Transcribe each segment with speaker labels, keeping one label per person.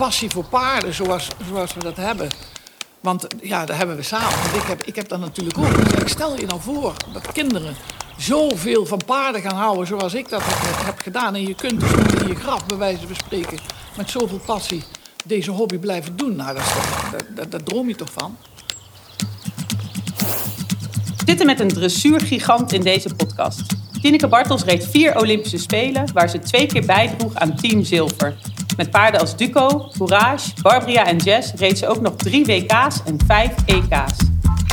Speaker 1: passie voor paarden zoals, zoals we dat hebben. Want ja, dat hebben we samen. Want ik heb, ik heb dat natuurlijk ook. Dus ik stel je nou voor dat kinderen zoveel van paarden gaan houden zoals ik dat heb, heb gedaan. En je kunt dus in je graf, bij wijze van spreken, met zoveel passie deze hobby blijven doen. Nou, dat, droom je toch van?
Speaker 2: We zitten met een dressuurgigant in deze podcast. Tineke Bartels reed vier Olympische Spelen, waar ze twee keer bijdroeg aan Team Zilver. Met paarden als Duco, Courage, Barbria en Jess reed ze ook nog drie WK's en vijf EK's.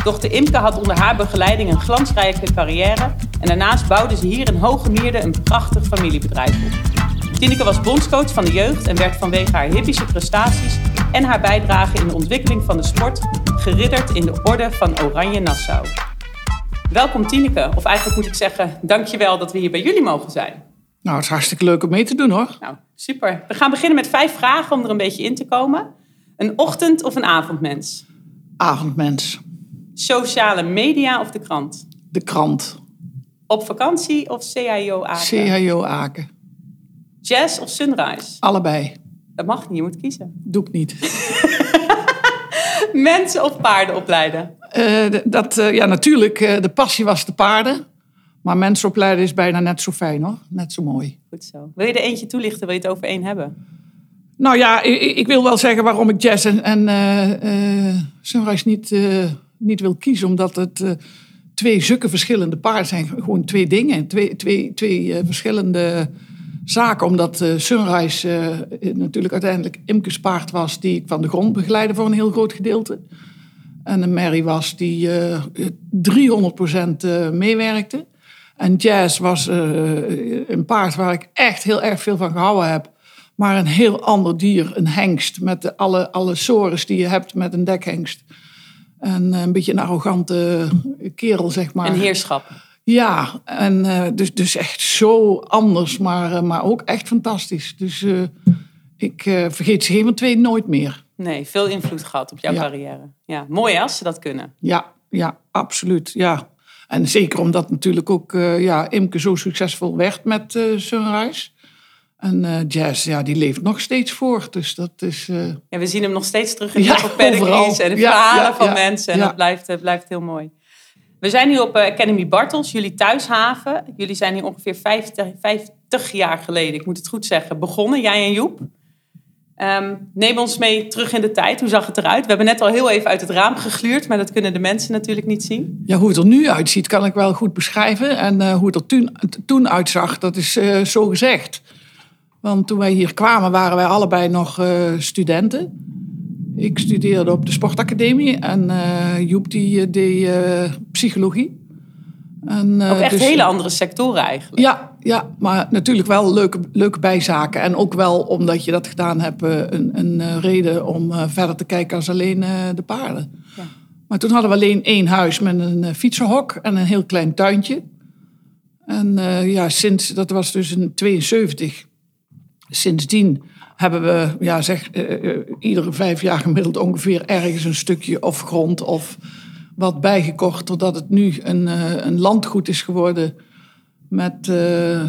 Speaker 2: Dochter Imke had onder haar begeleiding een glansrijke carrière en daarnaast bouwde ze hier in Hoogemierde een prachtig familiebedrijf op. Tineke was bondscoach van de jeugd en werd vanwege haar hippische prestaties en haar bijdrage in de ontwikkeling van de sport geridderd in de Orde van Oranje Nassau. Welkom Tineke, of eigenlijk moet ik zeggen, dankjewel dat we hier bij jullie mogen zijn.
Speaker 1: Nou, het is hartstikke leuk om mee te doen hoor.
Speaker 2: Nou, super. We gaan beginnen met vijf vragen om er een beetje in te komen. Een ochtend- of een avondmens?
Speaker 1: Avondmens,
Speaker 2: Sociale media of de krant?
Speaker 1: de krant,
Speaker 2: Op vakantie of CIO Aken?
Speaker 1: CHO Aken.
Speaker 2: Jazz of Sunrise?
Speaker 1: Allebei.
Speaker 2: Dat mag niet, je moet kiezen.
Speaker 1: Doe ik niet.
Speaker 2: Mensen of paarden opleiden?
Speaker 1: Eh, dat, eh, ja, natuurlijk, eh, de passie was de paarden. Maar mensen opleiden is bijna net zo fijn hoor. Net zo mooi.
Speaker 2: Goed zo. Wil je er eentje toelichten? Wil je het over één hebben?
Speaker 1: Nou ja, ik, ik wil wel zeggen waarom ik jazz en, en eh, eh, Sunrise niet, eh, niet wil kiezen. Omdat het twee zulke verschillende paarden zijn. Gewoon twee dingen. Twee, twee, twee verschillende zaken. Omdat Sunrise natuurlijk uiteindelijk Imke's paard was... die ik van de grond begeleidde voor een heel groot gedeelte. En een Mary was die eh 300% eh, meewerkte. En Jazz was eh, een paard waar ik echt heel erg veel van gehouden heb. Maar een heel ander dier, een hengst. Met de, alle, alle sores die je hebt met een dekhengst. En eh, een beetje een arrogante kerel, zeg maar.
Speaker 2: Een heerschap.
Speaker 1: Ja, en eh, dus, dus echt zo anders, maar, maar ook echt fantastisch. Dus ik vergeet ze van twee nooit meer.
Speaker 2: Nee, veel invloed gehad op jouw
Speaker 1: Ja.
Speaker 2: carrière. Ja, mooi als ze dat kunnen.
Speaker 1: Ja, ja, absoluut. Ja. En zeker omdat natuurlijk ook eh, ja, Imke zo succesvol werd met eh, Sunrise. En eh, Jazz, ja, die leeft nog steeds voort. Dus dat is...
Speaker 2: Ja, we zien hem nog steeds terug in
Speaker 1: Ja, overal.
Speaker 2: en de
Speaker 1: Ja,
Speaker 2: verhalen
Speaker 1: ja,
Speaker 2: van mensen. En dat blijft, blijft heel mooi. We zijn nu op Academy Bartels, jullie thuishaven. Jullie zijn hier ongeveer 50, 50 jaar geleden, ik moet het goed zeggen, begonnen, jij en Joep. Ehm, neem ons mee terug in de tijd. Hoe zag het eruit? We hebben net al heel even uit het raam gegluurd, maar dat kunnen de mensen natuurlijk niet zien.
Speaker 1: Ja, hoe het er nu uitziet, kan ik wel goed beschrijven. En eh, hoe het er toen, toen uitzag, dat is eh, zo gezegd. Want toen wij hier kwamen, waren wij allebei nog eh, studenten. Ik studeerde op de sportacademie en Joep die deed psychologie. En, eh,
Speaker 2: Ook echt
Speaker 1: dus-
Speaker 2: hele andere sectoren eigenlijk.
Speaker 1: Ja, ja, maar natuurlijk wel leuke, leuke bijzaken. En ook wel omdat je dat gedaan hebt, eh, een, een eh, reden om verder te kijken als alleen de paarden.
Speaker 2: Ja.
Speaker 1: Maar toen hadden we alleen één huis met een fietsenhok en een heel klein tuintje. En ja, sinds, dat was dus in 72. Sindsdien hebben we, ja, zeg, iedere vijf jaar gemiddeld ongeveer ergens een stukje of grond of wat bijgekocht. Totdat het nu een, eh, een landgoed is geworden met eh,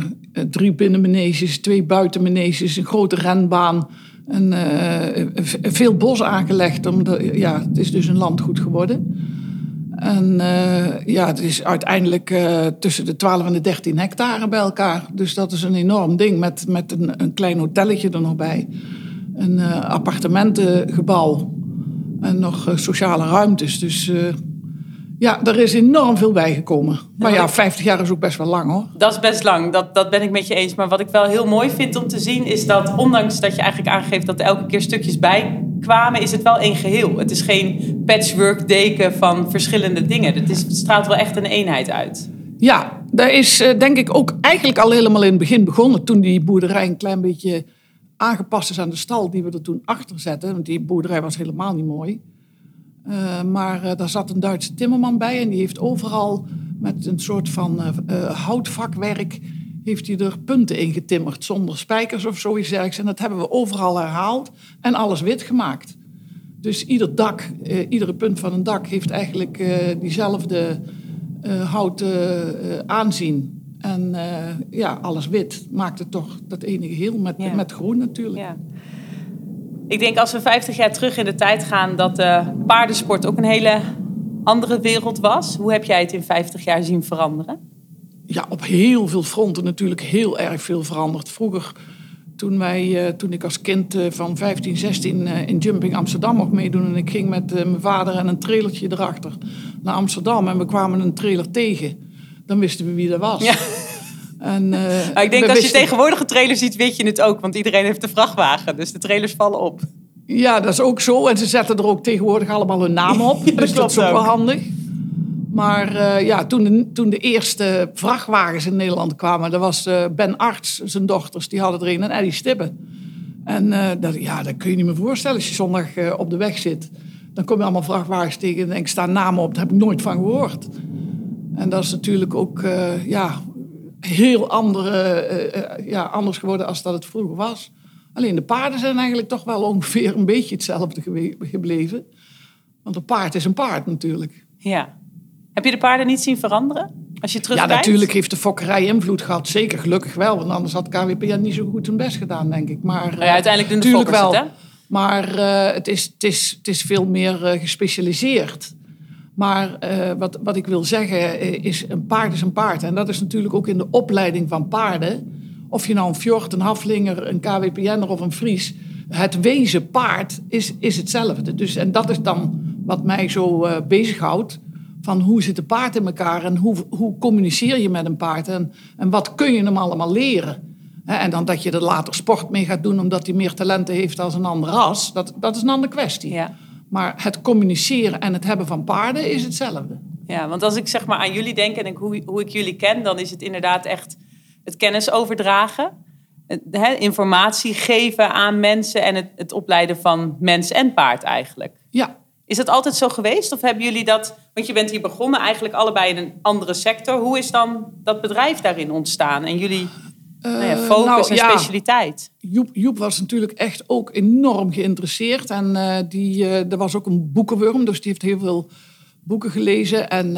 Speaker 1: drie binnenmeneges, twee buitenmeneges, een grote renbaan. En eh, veel bos aangelegd. Omdat, ja, het is dus een landgoed geworden. En ja, het is uiteindelijk tussen de 12 en de 13 hectare bij elkaar. Dus dat is een enorm ding met, met een, een klein hotelletje er nog bij. Een appartementengebouw en nog sociale ruimtes. Dus ja, er is enorm veel bijgekomen. Maar ja, 50 jaar is ook best wel lang hoor.
Speaker 2: Dat is best lang, dat, dat ben ik met je eens. Maar wat ik wel heel mooi vind om te zien is dat, ondanks dat je eigenlijk aangeeft dat er elke keer stukjes bij kwamen, is het wel één geheel. Het is geen patchwork deken van verschillende dingen. Het, is, het straalt wel echt een eenheid uit.
Speaker 1: Ja, dat is eh, denk ik ook eigenlijk al helemaal in het begin begonnen. Toen die boerderij een klein beetje aangepast is aan de stal die we er toen achter zetten. Want die boerderij was helemaal niet mooi. Eh, maar eh, daar zat een Duitse timmerman bij en die heeft overal met een soort van eh, houtvakwerk heeft hij er punten in getimmerd zonder spijkers of zoiets dergelijks. En dat hebben we overal herhaald en alles wit gemaakt. Dus ieder dak, iedere punt van een dak heeft eigenlijk diezelfde houten aanzien. En ja, alles wit maakt het toch dat ene geheel met,
Speaker 2: Ja.
Speaker 1: met groen natuurlijk.
Speaker 2: Ja. Ik denk als we 50 jaar terug in de tijd gaan, dat de paardensport ook een hele andere wereld was. Hoe heb jij het in 50 jaar zien veranderen?
Speaker 1: Ja, op heel veel fronten natuurlijk heel erg veel veranderd. Vroeger, toen, wij, eh, toen ik als kind eh, van 15, 16 eh, in Jumping Amsterdam mocht meedoen... en ik ging met mijn vader en een trailertje erachter naar Amsterdam... en we kwamen een trailer tegen, dan wisten we wie dat was.
Speaker 2: Ja. En, maar ik denk als je tegenwoordige trailers ziet, weet je het ook. Want iedereen heeft een vrachtwagen, dus de trailers vallen op.
Speaker 1: Ja, dat is ook zo. En ze zetten er ook tegenwoordig allemaal hun naam op. dus dat is ook wel handig. Maar uh, ja, toen de, toen de eerste vrachtwagens in Nederland kwamen, dat was uh, Ben Arts, zijn dochters, die hadden er een en Eddie Stibben. En dat, ja, dat kun je niet meer voorstellen als je zondag op de weg zit. Dan kom je allemaal vrachtwagens tegen en denk, staan namen op, daar heb ik nooit van gehoord. En dat is natuurlijk ook ja, heel andere, ja, anders geworden als dat het vroeger was. Alleen de paarden zijn eigenlijk toch wel ongeveer een beetje hetzelfde gebleven. Want een paard is een paard natuurlijk.
Speaker 2: Ja. Heb je de paarden niet zien veranderen? Als je
Speaker 1: Ja, natuurlijk heeft de fokkerij invloed gehad. Zeker, gelukkig wel. Want anders had KWPN niet zo goed hun best gedaan, denk ik. Maar,
Speaker 2: nou ja, uiteindelijk doen de fokkers wel. Het, hè?
Speaker 1: Maar uh, het, is, het, is, het is veel meer uh, gespecialiseerd. Maar uh, wat, wat ik wil zeggen is, een paard is een paard. En dat is natuurlijk ook in de opleiding van paarden of je nou een fjord, een haflinger, een KWPN'er of een Fries. Het wezen paard is, is hetzelfde. Dus, en dat is dan wat mij zo uh, bezighoudt. Van hoe zit een paard in elkaar en hoe, hoe communiceer je met een paard en, en wat kun je hem allemaal leren. en dan dat je er later sport mee gaat doen omdat hij meer talenten heeft als een ander ras, dat, dat is een andere kwestie. Ja. Maar het communiceren en het hebben van paarden is hetzelfde.
Speaker 2: Ja, want als ik zeg maar aan jullie denk en ik, hoe, hoe ik jullie ken, dan is het inderdaad echt het kennis overdragen, informatie geven aan mensen en het, het opleiden van mens en paard eigenlijk.
Speaker 1: Ja.
Speaker 2: Is dat altijd zo geweest? Of hebben jullie dat, want je bent hier begonnen eigenlijk allebei in een andere sector. Hoe is dan dat bedrijf daarin ontstaan en jullie nou ja, eh, focus nou, en specialiteit?
Speaker 1: Joep, Joep, was natuurlijk echt ook enorm geïnteresseerd. En uh, die, uh, er was ook een boekenworm, dus die heeft heel veel boeken gelezen. En,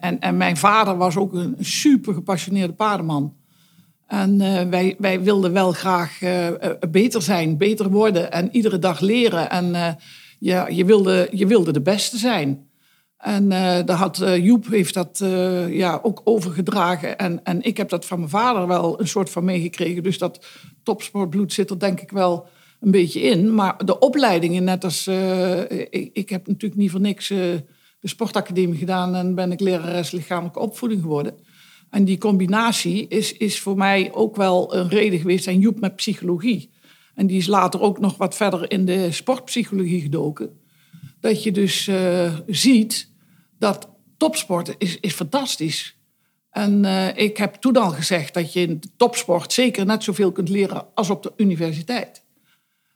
Speaker 1: en, en mijn vader was ook een super gepassioneerde paardenman. En wij, wij wilden wel graag beter zijn, beter worden en iedere dag leren. En ja, je, wilde, je wilde de beste zijn. En daar had, Joep heeft dat ja, ook overgedragen. En, en ik heb dat van mijn vader wel een soort van meegekregen. Dus dat topsportbloed zit er denk ik wel een beetje in. Maar de opleidingen, net als... ik, ik, heb natuurlijk niet voor niks de sportacademie gedaan... en ben ik lerares lichamelijke opvoeding geworden... En die combinatie is, is voor mij ook wel een reden geweest. En Joep met psychologie. En die is later ook nog wat verder in de sportpsychologie gedoken. Dat je dus ziet dat topsport is, is fantastisch. En uh, ik heb toen al gezegd dat je in de topsport zeker net zoveel kunt leren als op de universiteit.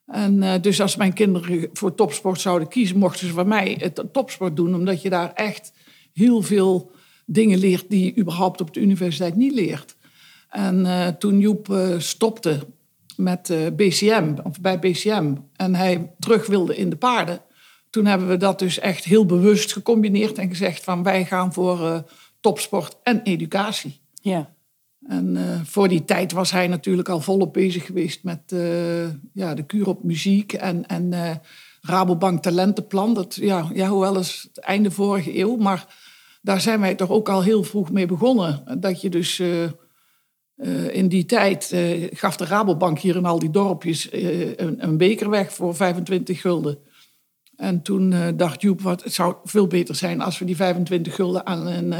Speaker 1: En uh, dus als mijn kinderen voor topsport zouden kiezen, mochten ze van mij het topsport doen, omdat je daar echt heel veel dingen leert die je überhaupt op de universiteit niet leert. En uh, toen Joep stopte met eh, BCM, of bij BCM, en hij terug wilde in de paarden, toen hebben we dat dus echt heel bewust gecombineerd en gezegd van wij gaan voor topsport en educatie.
Speaker 2: Ja.
Speaker 1: En voor die tijd was hij natuurlijk al volop bezig geweest met ja, de kuur op muziek en, en Rabobank Talentenplan. Dat, ja, ja, hoewel is het einde vorige eeuw, maar daar zijn wij toch ook al heel vroeg mee begonnen. Dat je dus in die tijd gaf de Rabobank hier in al die dorpjes een, een, beker weg voor 25 gulden. En toen dacht Joep, wat, het zou veel beter zijn als we die 25 gulden aan een,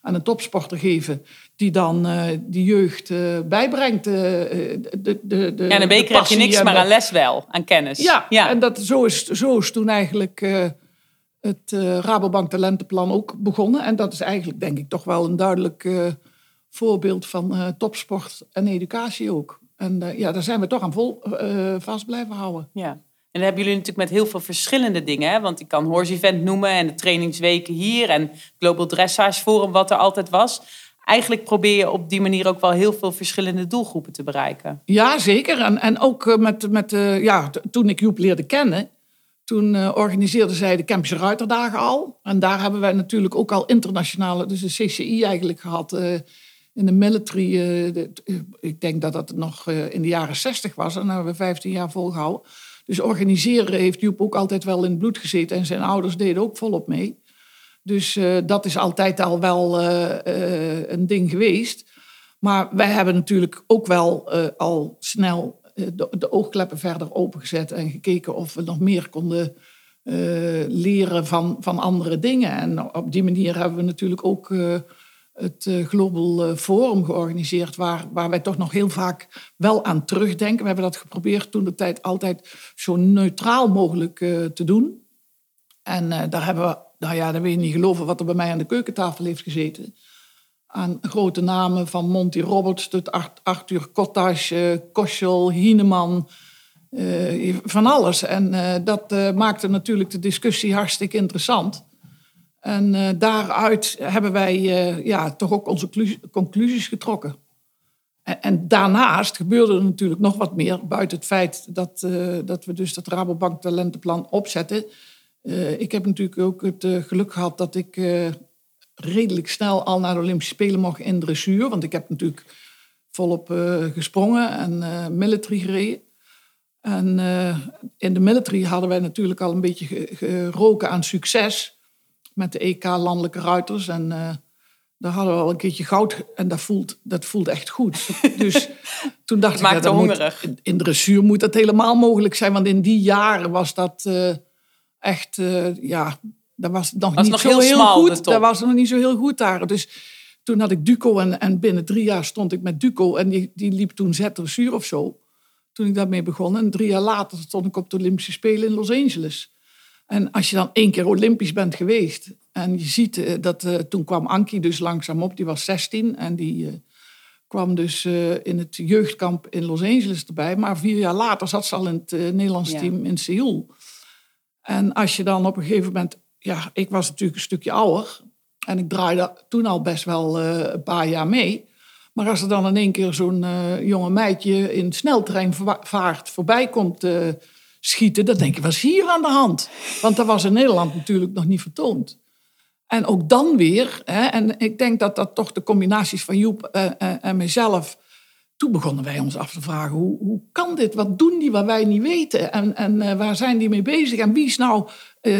Speaker 1: aan een topsporter geven. Die dan die jeugd bijbrengt. de, de, de,
Speaker 2: ja, en een beker heb je niks, maar aan les wel, aan kennis.
Speaker 1: Ja, ja. en dat, zo, is, zo is toen eigenlijk het uh, Rabobank Talentenplan ook begonnen. En dat is eigenlijk, denk ik, toch wel een duidelijk uh, voorbeeld van uh, topsport en educatie ook. En ja, daar zijn we toch aan vol, vast blijven houden.
Speaker 2: Ja. En dan hebben jullie natuurlijk met heel veel verschillende dingen. Hè? Want ik kan Horse Event noemen en de trainingsweken hier en Global Dressage Forum, wat er altijd was. Eigenlijk probeer je op die manier ook wel heel veel verschillende doelgroepen te bereiken.
Speaker 1: Ja, zeker. En, en ook met, met ja, toen ik Joep leerde kennen, toen uh, organiseerden zij de Campus Ruiterdagen al. En daar hebben wij natuurlijk ook al internationale, dus de CCI eigenlijk gehad. In de military, ik denk dat dat nog in de jaren 60 was. En dat hebben we 15 jaar volgehouden. Dus organiseren heeft Joep ook altijd wel in het bloed gezeten. En zijn ouders deden ook volop mee. Dus uh, dat is altijd al wel uh, uh, een ding geweest. Maar wij hebben natuurlijk ook wel al snel de, de, oogkleppen verder opengezet en gekeken of we nog meer konden leren van, van andere dingen. En op die manier hebben we natuurlijk ook het Global Forum georganiseerd, waar, waar wij toch nog heel vaak wel aan terugdenken. We hebben dat geprobeerd toen de tijd altijd zo neutraal mogelijk te doen. En daar hebben we nou ja, dan wil je niet geloven wat er bij mij aan de keukentafel heeft gezeten. Aan grote namen van Monty Roberts tot Arthur Cottage, Koschel, Hieneman, uh, van alles. En uh, dat uh, maakte natuurlijk de discussie hartstikke interessant. En daaruit hebben wij ja, toch ook onze conclusies getrokken. En, en, daarnaast gebeurde er natuurlijk nog wat meer, buiten het feit dat, dat we dus dat Rabobank Talentenplan opzetten ik heb natuurlijk ook het geluk gehad dat ik redelijk snel al naar de Olympische Spelen mocht in dressuur. Want ik heb natuurlijk volop gesprongen en military gereden. En in de military hadden wij natuurlijk al een beetje geroken aan succes met de EK Landelijke Ruiters. En daar hadden we al een keertje goud en dat voelt, dat voelt echt goed. Dus toen dacht ik, ja, dat hongerig. Moet, in dressuur moet dat helemaal mogelijk zijn. Want in die jaren was dat echt, uh, ja, dat was nog niet zo heel, goed. Dat was nog niet zo heel goed daar. Dus toen had ik Duco en, en binnen drie jaar stond ik met Duco. En die, die liep toen Z of zo. Toen ik daarmee begon. En drie jaar later stond ik op de Olympische Spelen in Los Angeles. En als je dan één keer Olympisch bent geweest. En je ziet uh, dat uh, toen kwam Ankie dus langzaam op. Die was 16 en die kwam dus in het jeugdkamp in Los Angeles erbij. Maar vier jaar later zat ze al in het Nederlands team in Seoul. En als je dan op een gegeven moment, ja, ik was natuurlijk een stukje ouder en ik draaide toen al best wel een paar jaar mee. Maar als er dan in één keer zo'n jonge meidje in sneltreinvaart voorbij komt schieten, dan denk wat is hier aan de hand? Want dat was in Nederland natuurlijk nog niet vertoond. En ook dan weer, hè, en ik denk dat dat toch de combinaties van Joep en mezelf toen begonnen wij ons af te vragen, hoe, hoe kan dit? Wat doen die wat wij niet weten? En, en uh, waar zijn die mee bezig? En wie is nou uh,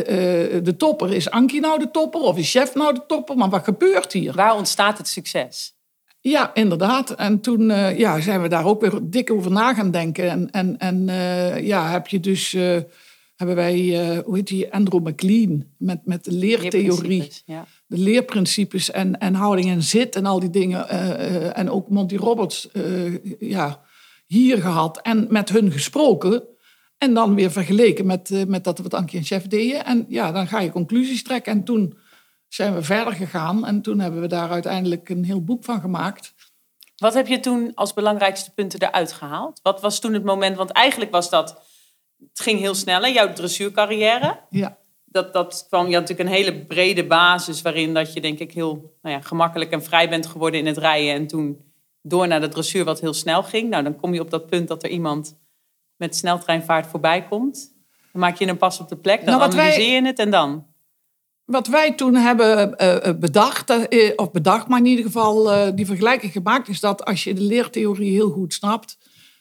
Speaker 1: de topper? Is Ankie nou de topper? Of is Chef nou de topper? Maar wat gebeurt hier?
Speaker 2: Waar ontstaat het succes?
Speaker 1: Ja, inderdaad. En toen ja, zijn we daar ook weer dik over na gaan denken. En, en, en ja, heb je dus hebben wij, hoe heet die, Andrew McLean, met, met de leertheorie. Ja de leerprincipes en, en houding en zit en al die dingen. En ook Monty Roberts ja, hier gehad en met hun gesproken. En dan weer vergeleken met, met dat wat Ankie en Chef deden. En ja, dan ga je conclusies trekken. En toen zijn we verder gegaan. En toen hebben we daar uiteindelijk een heel boek van gemaakt.
Speaker 2: Wat heb je toen als belangrijkste punten eruit gehaald? Wat was toen het moment? Want eigenlijk was dat... Het ging heel snel, hè? jouw dressuurcarrière.
Speaker 1: Ja
Speaker 2: dat, dat kwam, je had natuurlijk een hele brede basis waarin dat je denk ik heel nou ja, gemakkelijk en vrij bent geworden in het rijden. En toen door naar de dressuur wat heel snel ging. Nou, dan kom je op dat punt dat er iemand met sneltreinvaart voorbij komt. Dan maak je een pas op de plek, dan nou, analyseer je het en dan?
Speaker 1: Wat wij toen hebben uh, bedacht, uh, of bedacht, maar in ieder geval die vergelijking gemaakt, is dat als je de leertheorie heel goed snapt,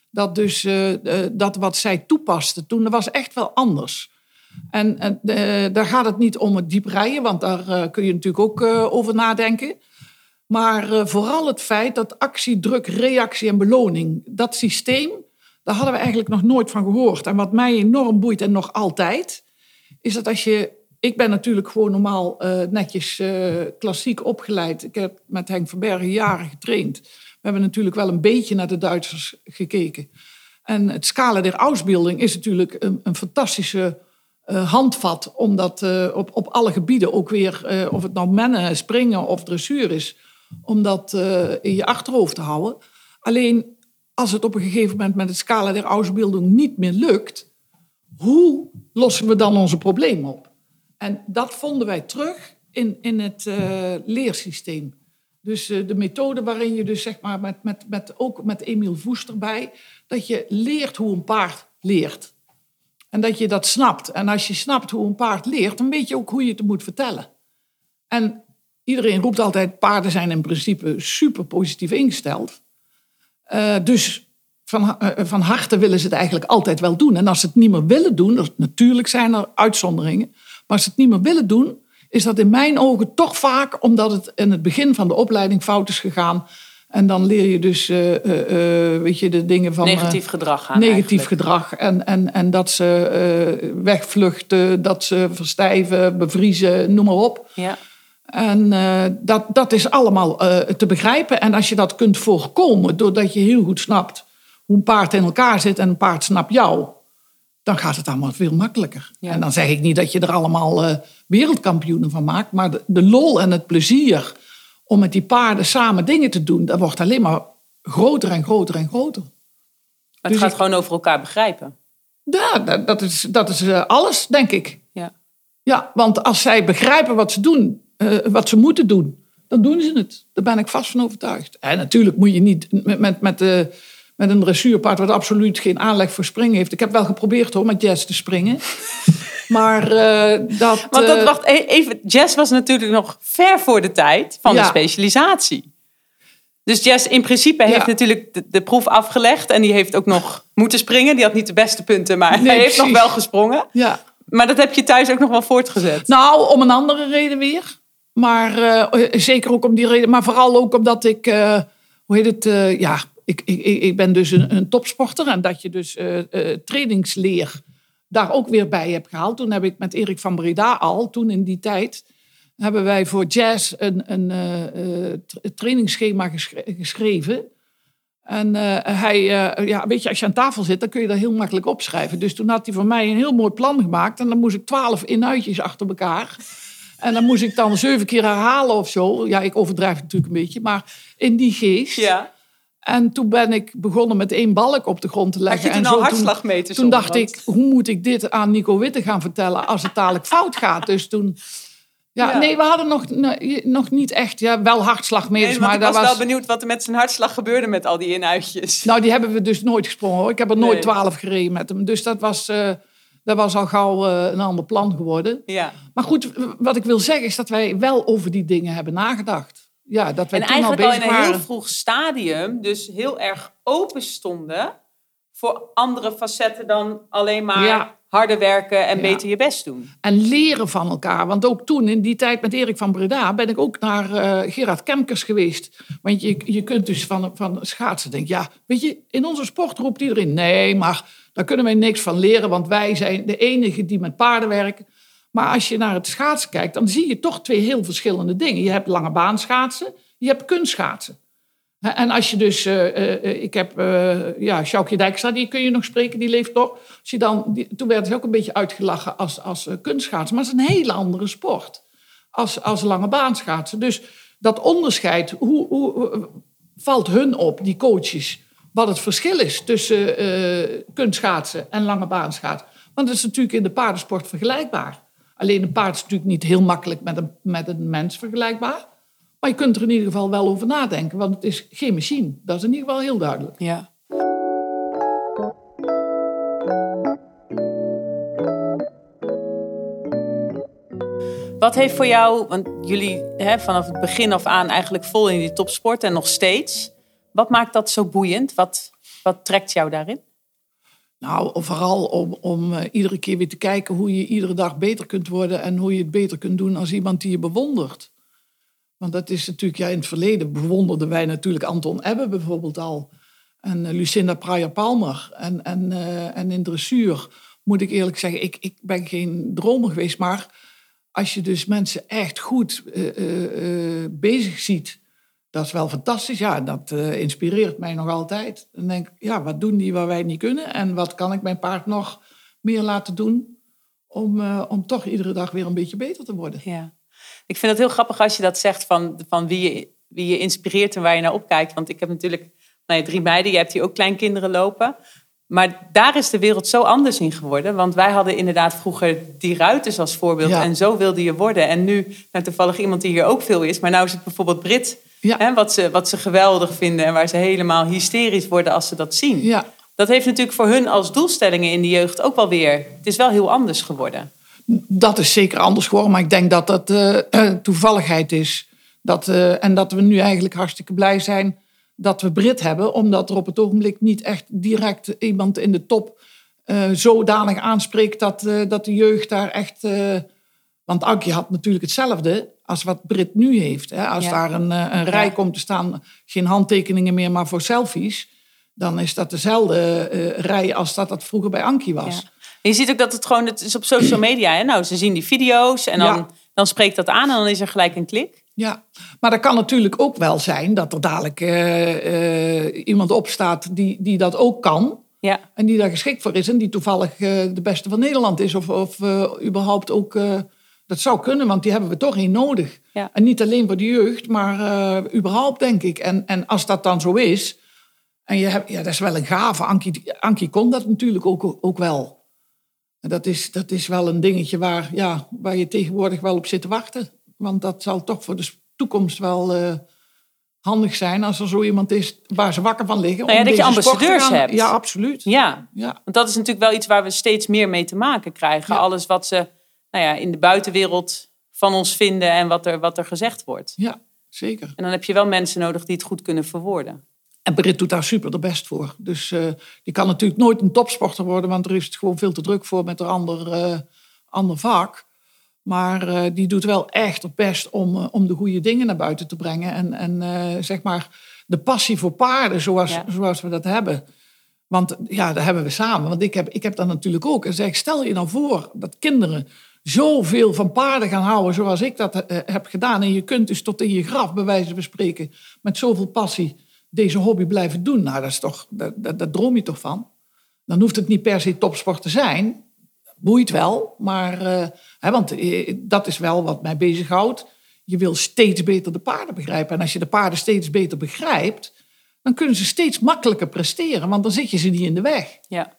Speaker 1: dat dus dat wat zij toepaste toen, dat was echt wel anders. En daar gaat het niet om het diep rijden, want daar kun je natuurlijk ook over nadenken. Maar vooral het feit dat actie, druk, reactie en beloning, dat systeem, daar hadden we eigenlijk nog nooit van gehoord. En wat mij enorm boeit en nog altijd, is dat als je. Ik ben natuurlijk gewoon normaal netjes klassiek opgeleid. Ik heb met Henk van Bergen jaren getraind. We hebben natuurlijk wel een beetje naar de Duitsers gekeken. En het Scala der Ausbildung is natuurlijk een, een fantastische uh, handvat om dat uh, op, op alle gebieden ook weer, of het nou mennen, springen of dressuur is, om dat in je achterhoofd te houden. Alleen als het op een gegeven moment met het scala der Ausbildung niet meer lukt, hoe lossen we dan onze problemen op? En dat vonden wij terug in, in het leersysteem. Dus de methode waarin je dus zeg maar met, met, met, ook met Emiel Voest erbij, dat je leert hoe een paard leert. En dat je dat snapt. En als je snapt hoe een paard leert, dan weet je ook hoe je het moet vertellen. En iedereen roept altijd, paarden zijn in principe super positief ingesteld. Uh, dus van, eh, van harte willen ze het eigenlijk altijd wel doen. En als ze het niet meer willen doen, natuurlijk zijn er uitzonderingen, maar als ze het niet meer willen doen, is dat in mijn ogen toch vaak omdat het in het begin van de opleiding fout is gegaan. En dan leer je dus, eh, eh, eh, weet je, de dingen van...
Speaker 2: Negatief gedrag aan
Speaker 1: negatief
Speaker 2: eigenlijk.
Speaker 1: gedrag. En, en, en dat ze wegvluchten, dat ze verstijven, bevriezen, noem maar op.
Speaker 2: Ja.
Speaker 1: En dat, dat is allemaal te begrijpen. En als je dat kunt voorkomen, doordat je heel goed snapt hoe een paard in elkaar zit en een paard snapt jou, dan gaat het allemaal veel makkelijker.
Speaker 2: Ja.
Speaker 1: En dan zeg ik niet dat je er allemaal eh, wereldkampioenen van maakt, maar de, de lol en het plezier om met die paarden samen dingen te doen, dat wordt alleen maar groter en groter en groter.
Speaker 2: Maar het
Speaker 1: Dus
Speaker 2: gaat
Speaker 1: ik-
Speaker 2: gewoon over elkaar begrijpen.
Speaker 1: Ja, dat, dat is, dat is eh, alles, denk ik.
Speaker 2: Ja.
Speaker 1: Ja, want als zij begrijpen wat ze doen, eh, wat ze moeten doen, dan doen ze het. Daar ben ik vast van overtuigd. En natuurlijk moet je niet met, met, met, eh, met een dressuurpaard wat absoluut geen aanleg voor springen heeft. Ik heb wel geprobeerd hoor, met Jess te springen. maar eh, dat...
Speaker 2: Want dat,
Speaker 1: eh,
Speaker 2: wacht e- even, Jess was natuurlijk nog ver voor de tijd van de specialisatie. Dus Jess in principe heeft
Speaker 1: Ja.
Speaker 2: natuurlijk de, de proef afgelegd en die heeft ook nog moeten springen. Die had niet de beste punten, maar
Speaker 1: Nee,
Speaker 2: hij heeft nog wel gesprongen.
Speaker 1: Ja.
Speaker 2: Maar dat heb je thuis ook nog wel voortgezet.
Speaker 1: Nou, om een andere reden weer. Maar eh, zeker ook om die reden. Maar vooral ook omdat ik, hoe heet het, ja, ik, ik, ik ben dus een, een topsporter. En dat je dus eh, eh, trainingsleer daar ook weer bij hebt gehaald. Toen heb ik met Erik van Breda al, toen in die tijd, hebben wij voor jazz een, een eh, tra- trainingsschema geschre- geschreven. En hij, ja, weet je, als je aan tafel zit, dan kun je dat heel makkelijk opschrijven. Dus toen had hij voor mij een heel mooi plan gemaakt. En dan moest ik twaalf inuitjes achter elkaar. En dan moest ik dan zeven keer herhalen of zo. Ja, ik overdrijf natuurlijk een beetje, maar in die geest.
Speaker 2: Ja.
Speaker 1: En toen ben ik begonnen met één balk op de grond te leggen.
Speaker 2: je toen
Speaker 1: en
Speaker 2: al
Speaker 1: zo
Speaker 2: hartslagmeters
Speaker 1: Toen
Speaker 2: op,
Speaker 1: dacht ik, hoe moet ik dit aan Nico Witte gaan vertellen als het dadelijk fout gaat? Dus toen... Ja,
Speaker 2: Ja.
Speaker 1: nee, we hadden nog, nee, nog niet echt, ja, wel hartslagmeters,
Speaker 2: Nee,
Speaker 1: maar
Speaker 2: ik
Speaker 1: dat
Speaker 2: was,
Speaker 1: was...
Speaker 2: wel benieuwd wat er met zijn hartslag gebeurde met al die inuitjes.
Speaker 1: Nou, die hebben we dus nooit gesprongen hoor. Ik heb er nooit
Speaker 2: Nee.
Speaker 1: twaalf gereden met hem. Dus dat was, eh, dat was al gauw eh, een ander plan geworden.
Speaker 2: Ja.
Speaker 1: Maar goed, wat ik wil zeggen is dat wij wel over die dingen hebben nagedacht. Ja, dat wij
Speaker 2: En
Speaker 1: toen al
Speaker 2: eigenlijk al in
Speaker 1: bezig
Speaker 2: een heel vroeg stadium dus heel erg open stonden voor andere facetten dan alleen maar
Speaker 1: Ja.
Speaker 2: harder werken en
Speaker 1: Ja.
Speaker 2: beter je best doen.
Speaker 1: En leren van elkaar. Want ook toen, in die tijd met Erik van Breda, ben ik ook naar eh, Gerard Kemkers geweest. Want je, je kunt dus van, van schaatsen denken, ja, weet je, in onze sport roept iedereen, nee, maar daar kunnen wij niks van leren, want wij zijn de enige die met paarden werken. Maar als je naar het schaatsen kijkt, dan zie je toch twee heel verschillende dingen. Je hebt lange baan schaatsen, je hebt kunstschaatsen. En als je dus, eh, eh, eh, ik heb, eh ja, Sjoukje Dijkstra, die kun je nog spreken, die leeft nog. Als dan, toen werd ze ook een beetje uitgelachen als, als kunstschaatsen. Maar het is een hele andere sport als, als lange baanschaatsen. Dus dat onderscheid, hoe, hoe, valt hun op, die coaches, wat het verschil is tussen kunstschaatsen en lange baanschaatsen. Want het is natuurlijk in de paardensport vergelijkbaar. Alleen een paard is natuurlijk niet heel makkelijk met een, met een mens vergelijkbaar. Maar je kunt er in ieder geval wel over nadenken, want het is geen machine. Dat is in ieder geval heel duidelijk.
Speaker 2: Ja. Wat heeft voor jou, want jullie hè, vanaf het begin af aan eigenlijk vol in die topsport en nog steeds. Wat maakt dat zo boeiend? Wat, wat trekt jou daarin?
Speaker 1: Nou, vooral om, om eh, iedere keer weer te kijken hoe je iedere dag beter kunt worden en hoe je het beter kunt doen als iemand die je bewondert. Want dat is natuurlijk, ja, in het verleden bewonderden wij natuurlijk Anton Ebbe bijvoorbeeld al. En eh, Lucinda Pryor-Palmer. En, en, eh, en in dressuur moet ik eerlijk zeggen, ik, ik ben geen dromer geweest. Maar als je dus mensen echt goed bezig ziet, dat is wel fantastisch. Ja, dat eh, inspireert mij nog altijd. Dan denk ik, ja, wat doen die waar wij niet kunnen? En wat kan ik mijn paard nog meer laten doen om, eh, om toch iedere dag weer een beetje beter te worden?
Speaker 2: Ja. Ik vind het heel grappig als je dat zegt van, van wie, je, wie je inspireert en waar je naar opkijkt. Want ik heb natuurlijk nou ja, drie meiden, je hebt hier ook kleinkinderen lopen. Maar daar is de wereld zo anders in geworden. Want wij hadden inderdaad vroeger die ruiters als voorbeeld.
Speaker 1: Ja.
Speaker 2: En zo wilde je worden. En nu, nou, toevallig iemand die hier ook veel is. Maar nou is het bijvoorbeeld Brit.
Speaker 1: Ja.
Speaker 2: Hè, wat, ze, wat ze geweldig vinden. En waar ze helemaal hysterisch worden als ze dat zien.
Speaker 1: Ja,
Speaker 2: Dat heeft natuurlijk voor hun als doelstellingen in de jeugd ook wel weer... Het is wel heel anders geworden.
Speaker 1: dat is zeker anders geworden. Maar ik denk dat dat eh, toevalligheid is. Dat, eh, en dat we nu eigenlijk hartstikke blij zijn dat we Brit hebben, omdat er op het ogenblik niet echt direct iemand in de top uh, zodanig aanspreekt dat, dat de jeugd daar echt. Want Ankie had natuurlijk hetzelfde als wat Brit nu heeft. Hè? Als daar een, een rij komt te staan, geen handtekeningen meer, maar voor selfies. Dan is dat dezelfde rij als dat dat vroeger bij Ankie was. Ja.
Speaker 2: Je ziet ook dat het gewoon, het is op social media. Hè? Nou, ze zien die video's en dan, dan spreekt dat aan en dan is er gelijk een klik.
Speaker 1: Ja, maar dat kan natuurlijk ook wel zijn dat er dadelijk iemand opstaat die, die dat ook kan. Ja. En die daar geschikt voor is en die toevallig uh, de beste van Nederland is. Of, of überhaupt ook, dat zou kunnen, want die hebben we toch in nodig. Ja. En niet alleen voor de jeugd, maar überhaupt denk ik. En, en als dat dan zo is, en je hebt, ja, dat is wel een gave. Ankie, Ankie kon dat natuurlijk ook, ook wel. En dat is, dat is wel een dingetje waar, ja, waar je tegenwoordig wel op zit te wachten. Want dat zal toch voor de toekomst wel handig zijn als er zo iemand is waar ze wakker van liggen.
Speaker 2: Nou ja, dat je ambassadeurs hebt.
Speaker 1: Ja, absoluut.
Speaker 2: Ja. ja, want dat is natuurlijk wel iets waar we steeds meer mee te maken krijgen. Alles wat ze nou ja, in de buitenwereld van ons vinden en wat er, wat er gezegd wordt.
Speaker 1: Ja, zeker.
Speaker 2: En dan heb je wel mensen nodig die het goed kunnen verwoorden.
Speaker 1: En Brit doet daar super de best voor. Dus uh, die kan natuurlijk nooit een topsporter worden, want er is het gewoon veel te druk voor met een ander, uh, ander vak. Maar uh, die doet wel echt het best om, om de goede dingen naar buiten te brengen. En, en zeg maar de passie voor paarden zoals, ja. zoals we dat hebben. Want ja, dat hebben we samen. Want ik heb, ik heb dat natuurlijk ook. En zeg, stel je dan voor dat kinderen zoveel van paarden gaan houden zoals ik dat heb gedaan. En je kunt dus tot in je graf, bij wijze van spreken, met zoveel passie deze hobby blijven doen. Nou, dat is toch, dat, droom je toch van? Dan hoeft het niet per se topsport te zijn boeit wel, maar uh, hè, want eh, dat is wel wat mij bezighoudt. Je wil steeds beter de paarden begrijpen. En als je de paarden steeds beter begrijpt, dan kunnen ze steeds makkelijker presteren, want dan zit je ze niet in de weg.
Speaker 2: Ja.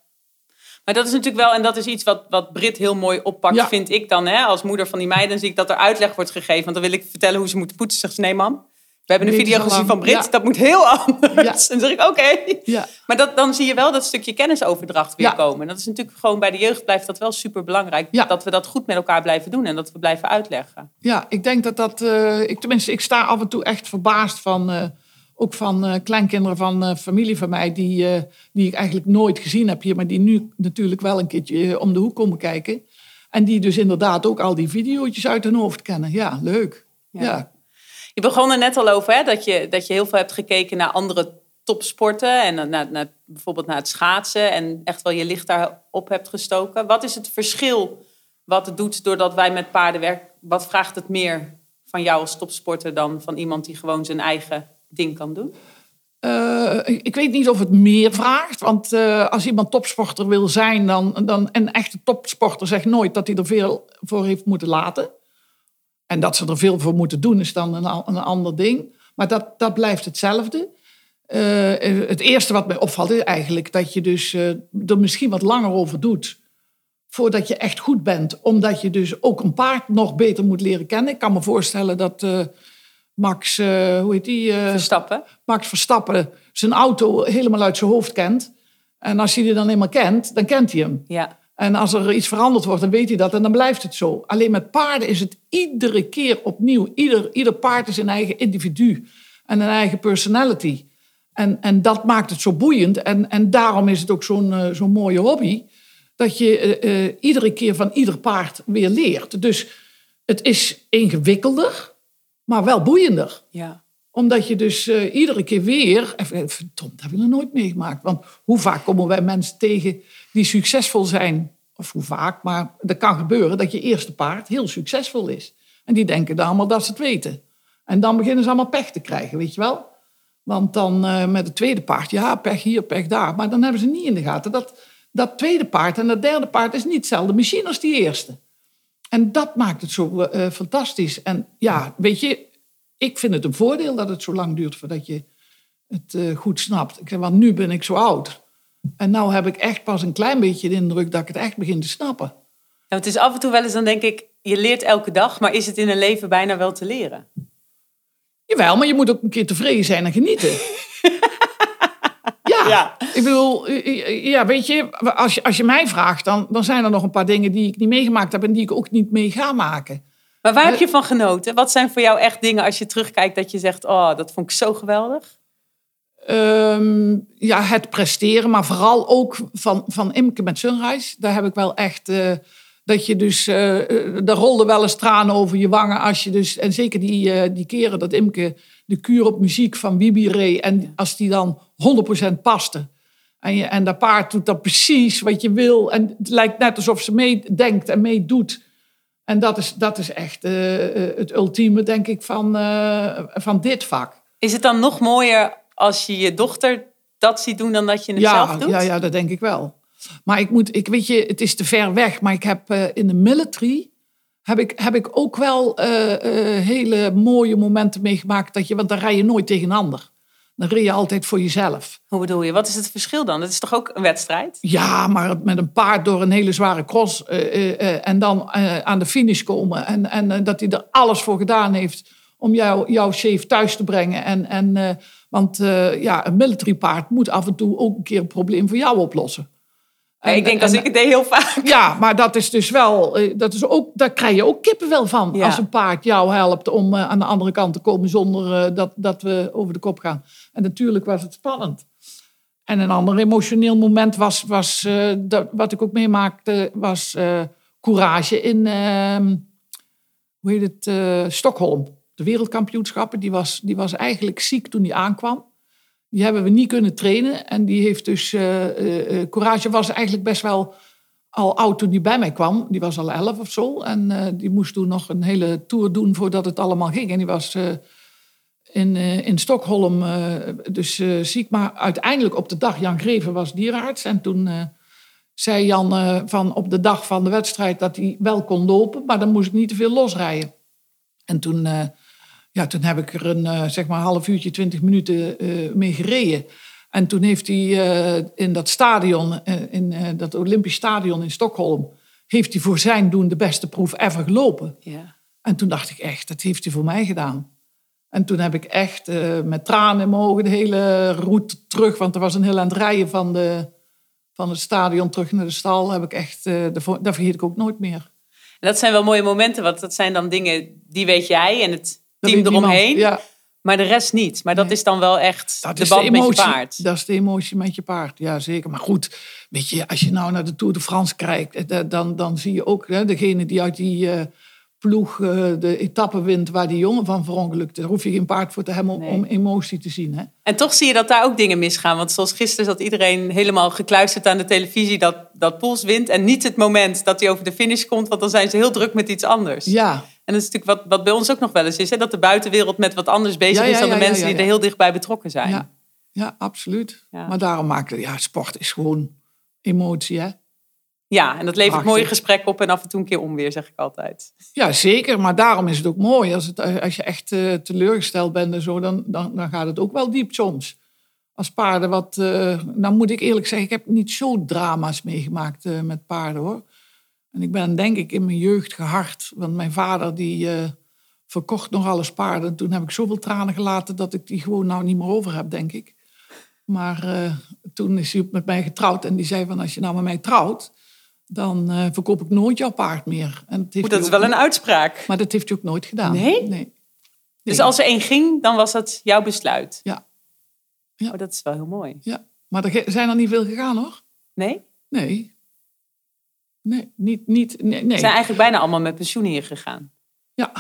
Speaker 2: Maar dat is natuurlijk wel, en dat is iets wat, wat Brit heel mooi oppakt, ja. vind ik dan. Hè? Als moeder van die meiden zie ik dat er uitleg wordt gegeven. Want dan wil ik vertellen hoe ze moeten poetsen. Zegt ze, nee mam, we hebben een video gezien van Brit, dat moet heel anders. Ja. En dan zeg ik, oké. Ja. Maar dat, dan zie je wel dat stukje kennisoverdracht weer komen. En dat is natuurlijk gewoon bij de jeugd blijft dat wel super belangrijk. Dat we dat goed met elkaar blijven doen en dat we blijven uitleggen.
Speaker 1: Ja, ik denk dat dat, uh, ik, tenminste, ik sta af en toe echt verbaasd van, uh, ook van uh, kleinkinderen van familie van mij, die, die ik eigenlijk nooit gezien heb hier, maar die nu natuurlijk wel een keertje om de hoek komen kijken. En die dus inderdaad ook al die video's uit hun hoofd kennen. Ja, leuk. ja.
Speaker 2: Je begon er net al over hè, dat, je, dat je heel veel hebt gekeken naar andere topsporten. En naar, naar, bijvoorbeeld naar het schaatsen. En echt wel je licht daarop hebt gestoken. Wat is het verschil wat het doet doordat wij met paarden werken? Wat vraagt het meer van jou als topsporter dan van iemand die gewoon zijn eigen ding kan doen?
Speaker 1: Uh, ik weet niet of het meer vraagt. Want uh, als iemand topsporter wil zijn, dan, dan een echte topsporter zegt nooit dat hij er veel voor heeft moeten laten. En dat ze er veel voor moeten doen is dan een, een ander ding. Maar dat, dat blijft hetzelfde. Uh, het eerste wat mij opvalt is eigenlijk dat je dus er misschien wat langer over doet. Voordat je echt goed bent. Omdat je dus ook een paard nog beter moet leren kennen. Ik kan me voorstellen dat uh, Max, hoe heet die?
Speaker 2: Verstappen.
Speaker 1: Max Verstappen zijn auto helemaal uit zijn hoofd kent. En als hij die dan eenmaal kent, dan kent hij hem.
Speaker 2: Ja.
Speaker 1: En als er iets veranderd wordt, dan weet hij dat en dan blijft het zo. Alleen met paarden is het iedere keer opnieuw. Ieder, ieder paard is een eigen individu en een eigen personality. En, en dat maakt het zo boeiend. En, en daarom is het ook zo'n uh, zo'n mooie hobby. Dat je iedere keer van ieder paard weer leert. Dus het is ingewikkelder, maar wel boeiender.
Speaker 2: Ja
Speaker 1: omdat je dus uh, iedere keer weer... Verdomd, dat heb ik nog nooit meegemaakt. Want hoe vaak komen wij mensen tegen die succesvol zijn? Of hoe vaak, maar dat kan gebeuren dat je eerste paard heel succesvol is. En die denken dan allemaal dat ze het weten. En dan beginnen ze allemaal pech te krijgen, weet je wel? Want dan uh, met het tweede paard, ja, pech hier, pech daar. Maar dan hebben ze niet in de gaten dat dat tweede paard en dat derde paard is niet hetzelfde machine als die eerste. En dat maakt het zo uh, fantastisch. En ja, weet je, ik vind het een voordeel dat het zo lang duurt voordat je het uh, goed snapt. Ik zeg, want nu ben ik zo oud. En nu heb ik echt pas een klein beetje de indruk dat ik het echt begin te snappen.
Speaker 2: Ja, het is af en toe wel eens, dan denk ik, je leert elke dag, maar is het in een leven bijna wel te leren?
Speaker 1: Jawel, maar je moet ook een keer tevreden zijn en genieten. ja, ik bedoel, ja, weet je, als je, als je mij vraagt, dan, dan zijn er nog een paar dingen die ik niet meegemaakt heb en die ik ook niet mee ga maken.
Speaker 2: Maar waar heb je van genoten? Wat zijn voor jou echt dingen als je terugkijkt dat je zegt, oh, dat vond ik zo geweldig?
Speaker 1: Ehm, ja, het presteren, maar vooral ook van, van Imke met Sunrise. Daar heb ik wel echt... eh, dat je dus... eh eh, daar rolde wel eens tranen over je wangen als je dus... En zeker die, eh, die keren dat Imke de kuur op muziek van Bibi reed. En als die dan 100% paste. En, je, en dat paard doet dan precies wat je wil. En het lijkt net alsof ze meedenkt en meedoet. En dat is, dat is echt eh, eh, het ultieme, denk ik, van, eh, van dit vak.
Speaker 2: Is het dan nog mooier als je je dochter dat ziet doen dan dat je het
Speaker 1: Ja,
Speaker 2: zelf doet?
Speaker 1: ja, ja, dat denk ik wel. Maar ik moet, ik weet je, het is te ver weg. Maar ik heb eh, in de military heb ik, heb ik ook wel eh, eh, hele mooie momenten meegemaakt. Dat je, want dan rij je nooit tegen een ander. Dan rij je altijd voor jezelf.
Speaker 2: Hoe bedoel je? Wat is het verschil dan? Dat is toch ook een wedstrijd?
Speaker 1: Ja, maar met een paard door een hele zware cross en dan aan de finish komen. En, en dat hij er alles voor gedaan heeft om jou, jouw safe thuis te brengen. En, en, want ja, een military paard moet af en toe ook een keer een probleem voor jou oplossen. En-
Speaker 2: ik denk als
Speaker 1: en-
Speaker 2: ik het deed heel vaak.
Speaker 1: Ja, maar dat is dus wel, eh, dat is ook, daar krijg je ook kippenvel van.
Speaker 2: Ja.
Speaker 1: Als een paard jou helpt om eh, aan de andere kant te komen zonder eh, dat, dat we over de kop gaan. En natuurlijk was het spannend. En een ander emotioneel moment was, was dat, wat ik ook meemaakte, was eh, courage in, ehm, hoe heet het, Stockholm. De wereldkampioenschappen, die was, die was eigenlijk ziek toen die aankwam. Die hebben we niet kunnen trainen. En die heeft dus, eh, eh, Courage was eigenlijk best wel al oud toen die bij mij kwam. Die was al elf of zo. En die moest toen nog een hele tour doen voordat het allemaal ging. En die was in, in Stockholm dus ziek. Maar uiteindelijk op de dag, Jan Greven was dierenarts. En toen zei Jan van op de dag van de wedstrijd dat hij wel kon lopen. Maar dan moest ik niet te veel losrijden. En toen, ja, toen heb ik er een eh, zeg maar half uurtje, twintig minuten eh, mee gereden. En toen heeft hij eh, in dat stadion, in dat Olympisch stadion in Stockholm, heeft hij voor zijn doen de beste proef ever gelopen.
Speaker 2: Ja.
Speaker 1: En toen dacht ik echt, dat heeft hij voor mij gedaan. En toen heb ik echt met tranen in mijn ogen de hele route terug, want er was een heel aan het rijden van, de, van het stadion terug naar de stal, heb ik echt, eh, dat, vergeet ik ook nooit meer.
Speaker 2: En dat zijn wel mooie momenten, want dat zijn dan dingen die weet jij en het team eromheen.
Speaker 1: Ja,
Speaker 2: Maar de rest niet. Maar dat
Speaker 1: Nee.
Speaker 2: is dan wel echt
Speaker 1: dat
Speaker 2: de band
Speaker 1: de
Speaker 2: met je paard.
Speaker 1: Dat is de emotie met je paard, ja zeker. Maar goed, weet je, als je nou naar de Tour de France kijkt, eh, dan, dan zie je ook hè, degene die uit die eh, ploeg eh, de etappe wint waar die jongen van verongelukte. Daar hoef je geen paard voor te hebben om,
Speaker 2: Nee.
Speaker 1: om emotie te zien. Hè?
Speaker 2: En toch zie je dat daar ook dingen misgaan. Want zoals gisteren zat iedereen helemaal gekluisterd aan de televisie dat, dat Poels wint. En niet het moment dat hij over de finish komt, want dan zijn ze heel druk met iets anders.
Speaker 1: Ja,
Speaker 2: En dat is natuurlijk wat, wat bij ons ook nog wel eens is. Hè? Dat de buitenwereld met wat anders bezig
Speaker 1: Ja,
Speaker 2: is dan de mensen die er heel dichtbij betrokken zijn.
Speaker 1: ja, ja absoluut.
Speaker 2: Ja.
Speaker 1: Maar daarom maakt het, ja, sport is gewoon emotie, hè?
Speaker 2: Ja, en dat levert
Speaker 1: Prachtig.
Speaker 2: mooie gesprekken op en af en toe een keer onweer, zeg ik altijd.
Speaker 1: Ja, zeker. Maar daarom is het ook mooi. Als, het, als je echt eh, teleurgesteld bent en zo, dan, dan, dan gaat het ook wel diep soms. Als paarden wat... eh nou moet ik eerlijk zeggen, ik heb niet zo drama's meegemaakt eh, met paarden, hoor. En ik ben denk ik in mijn jeugd gehard. Want mijn vader die eh, verkocht nog alles paarden. Toen heb ik zoveel tranen gelaten dat ik die gewoon nou niet meer over heb, denk ik. Maar eh, toen is hij met mij getrouwd en die zei van als je nou met mij trouwt, dan eh, verkoop ik nooit jouw paard meer. En dat, heeft
Speaker 2: dat is wel een uitspraak.
Speaker 1: maar dat heeft hij ook nooit gedaan.
Speaker 2: Nee?
Speaker 1: Nee.
Speaker 2: Dus als er één ging, dan was dat jouw besluit.
Speaker 1: Ja. Ja.
Speaker 2: Oh, dat is wel heel mooi.
Speaker 1: Ja. Maar er zijn er niet veel gegaan, hoor.
Speaker 2: Nee?
Speaker 1: Nee. Nee, niet... niet nee, nee.
Speaker 2: Ze zijn eigenlijk bijna allemaal met pensioen hier gegaan.
Speaker 1: Ja,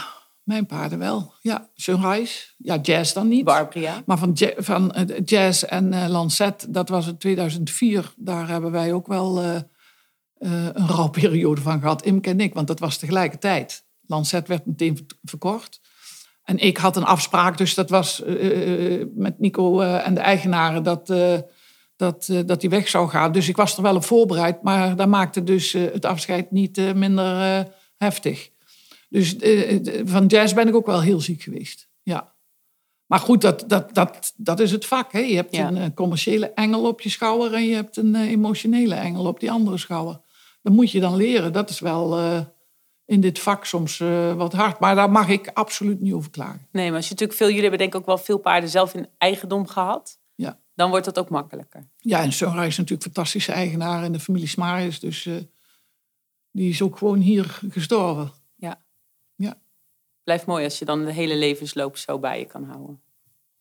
Speaker 1: mijn paarden wel. Ja, Sunrise. Ja, Jazz dan niet.
Speaker 2: Barbria.
Speaker 1: Maar van, van eh, Jazz en eh, Lancet, dat was in 2004. Daar hebben wij ook wel eh, eh, een rouwperiode van gehad, Imke en ik. Want dat was tegelijkertijd. Lancet werd meteen ver- verkocht. En ik had een afspraak, dus dat was met Nico en de eigenaren... dat, dat, eh, dat die weg zou gaan. Dus ik was er wel op voorbereid. Maar dat maakte dus eh, het afscheid niet eh, minder heftig. Dus van jazz ben ik ook wel heel ziek geweest. Ja. Maar goed, dat, dat, dat, dat is het vak. Hè? Je hebt
Speaker 2: Ja.
Speaker 1: een commerciële engel op je schouder en je hebt een emotionele engel op die andere schouder. Dat moet je dan leren. Dat is wel in dit vak soms wat hard. Maar daar mag ik absoluut niet over klagen.
Speaker 2: Nee, maar als je natuurlijk veel, jullie hebben denk ik ook wel veel paarden zelf in eigendom gehad. Dan wordt dat ook makkelijker.
Speaker 1: Ja, en Sunrise is natuurlijk fantastische eigenaar in de familie Smarius. Dus eh, die is ook gewoon hier gestorven.
Speaker 2: Ja.
Speaker 1: Ja.
Speaker 2: Blijft mooi als je dan de hele levensloop zo bij je kan houden.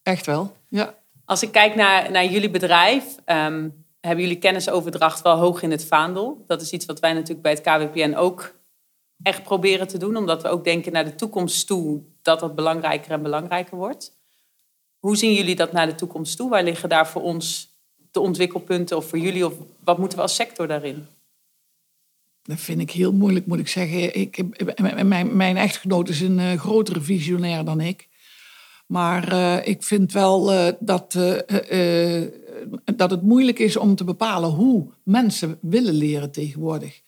Speaker 1: Echt wel. Ja.
Speaker 2: Als ik kijk naar, naar jullie bedrijf, ehm, hebben jullie kennisoverdracht wel hoog in het vaandel. Dat is iets wat wij natuurlijk bij het KWPN ook echt proberen te doen, omdat we ook denken naar de toekomst toe dat dat belangrijker en belangrijker wordt. Hoe zien jullie dat naar de toekomst toe? Waar liggen daar voor ons de ontwikkelpunten of voor jullie? Of wat moeten we als sector daarin?
Speaker 1: Dat vind ik heel moeilijk, moet ik zeggen. Ik, mijn, mijn echtgenoot is een uh, grotere visionair dan ik. Maar uh, ik vind wel dat, dat het moeilijk is om te bepalen hoe mensen willen leren tegenwoordig.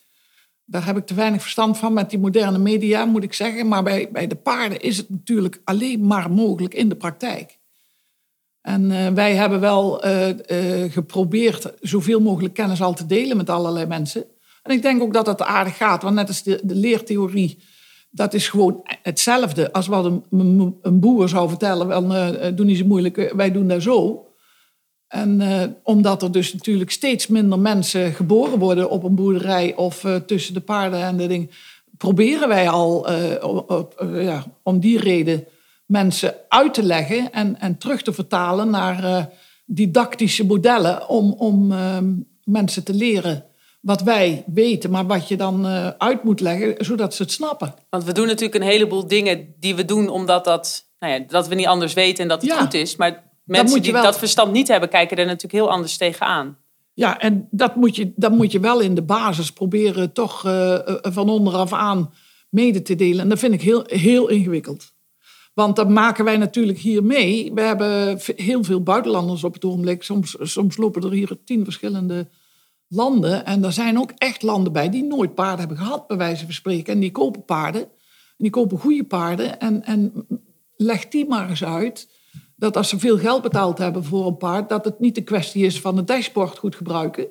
Speaker 1: Daar heb ik te weinig verstand van met die moderne media, moet ik zeggen. Maar bij, bij de paarden is het natuurlijk alleen maar mogelijk in de praktijk. En uh, wij hebben wel uh, uh, geprobeerd zoveel mogelijk kennis al te delen met allerlei mensen. En ik denk ook dat dat aardig gaat, want net als de, leertheorie, dat is gewoon hetzelfde als wat een, boer zou vertellen. Wel, doe niet zo moeilijk, wij doen dat zo. En omdat er dus natuurlijk steeds minder mensen geboren worden op een boerderij of tussen de paarden en de dingen, proberen wij al ja, om die reden mensen uit te leggen en, en terug te vertalen naar uh, didactische modellen om, om uh, mensen te leren wat wij weten, maar wat je dan uh, uit moet leggen, zodat ze het snappen.
Speaker 2: Want we doen natuurlijk een heleboel dingen die we doen omdat dat, nou ja, dat we niet anders weten en dat het ja, goed is. Maar mensen die wel... dat verstand niet hebben, kijken er natuurlijk heel anders tegenaan.
Speaker 1: Ja, en dat moet je, dat moet je wel in de basis proberen toch van onderaf aan mede te delen. En dat vind ik heel, heel ingewikkeld. Want dat maken wij natuurlijk hier mee. We hebben heel veel buitenlanders op het ogenblik. Soms, soms lopen er hier tien verschillende landen. En er zijn ook echt landen bij die nooit paarden hebben gehad, bij wijze van spreken. En die kopen paarden. En die kopen goede paarden. En, en leg die maar eens uit dat als ze veel geld betaald hebben voor een paard, dat het niet de kwestie is van het dashboard goed gebruiken.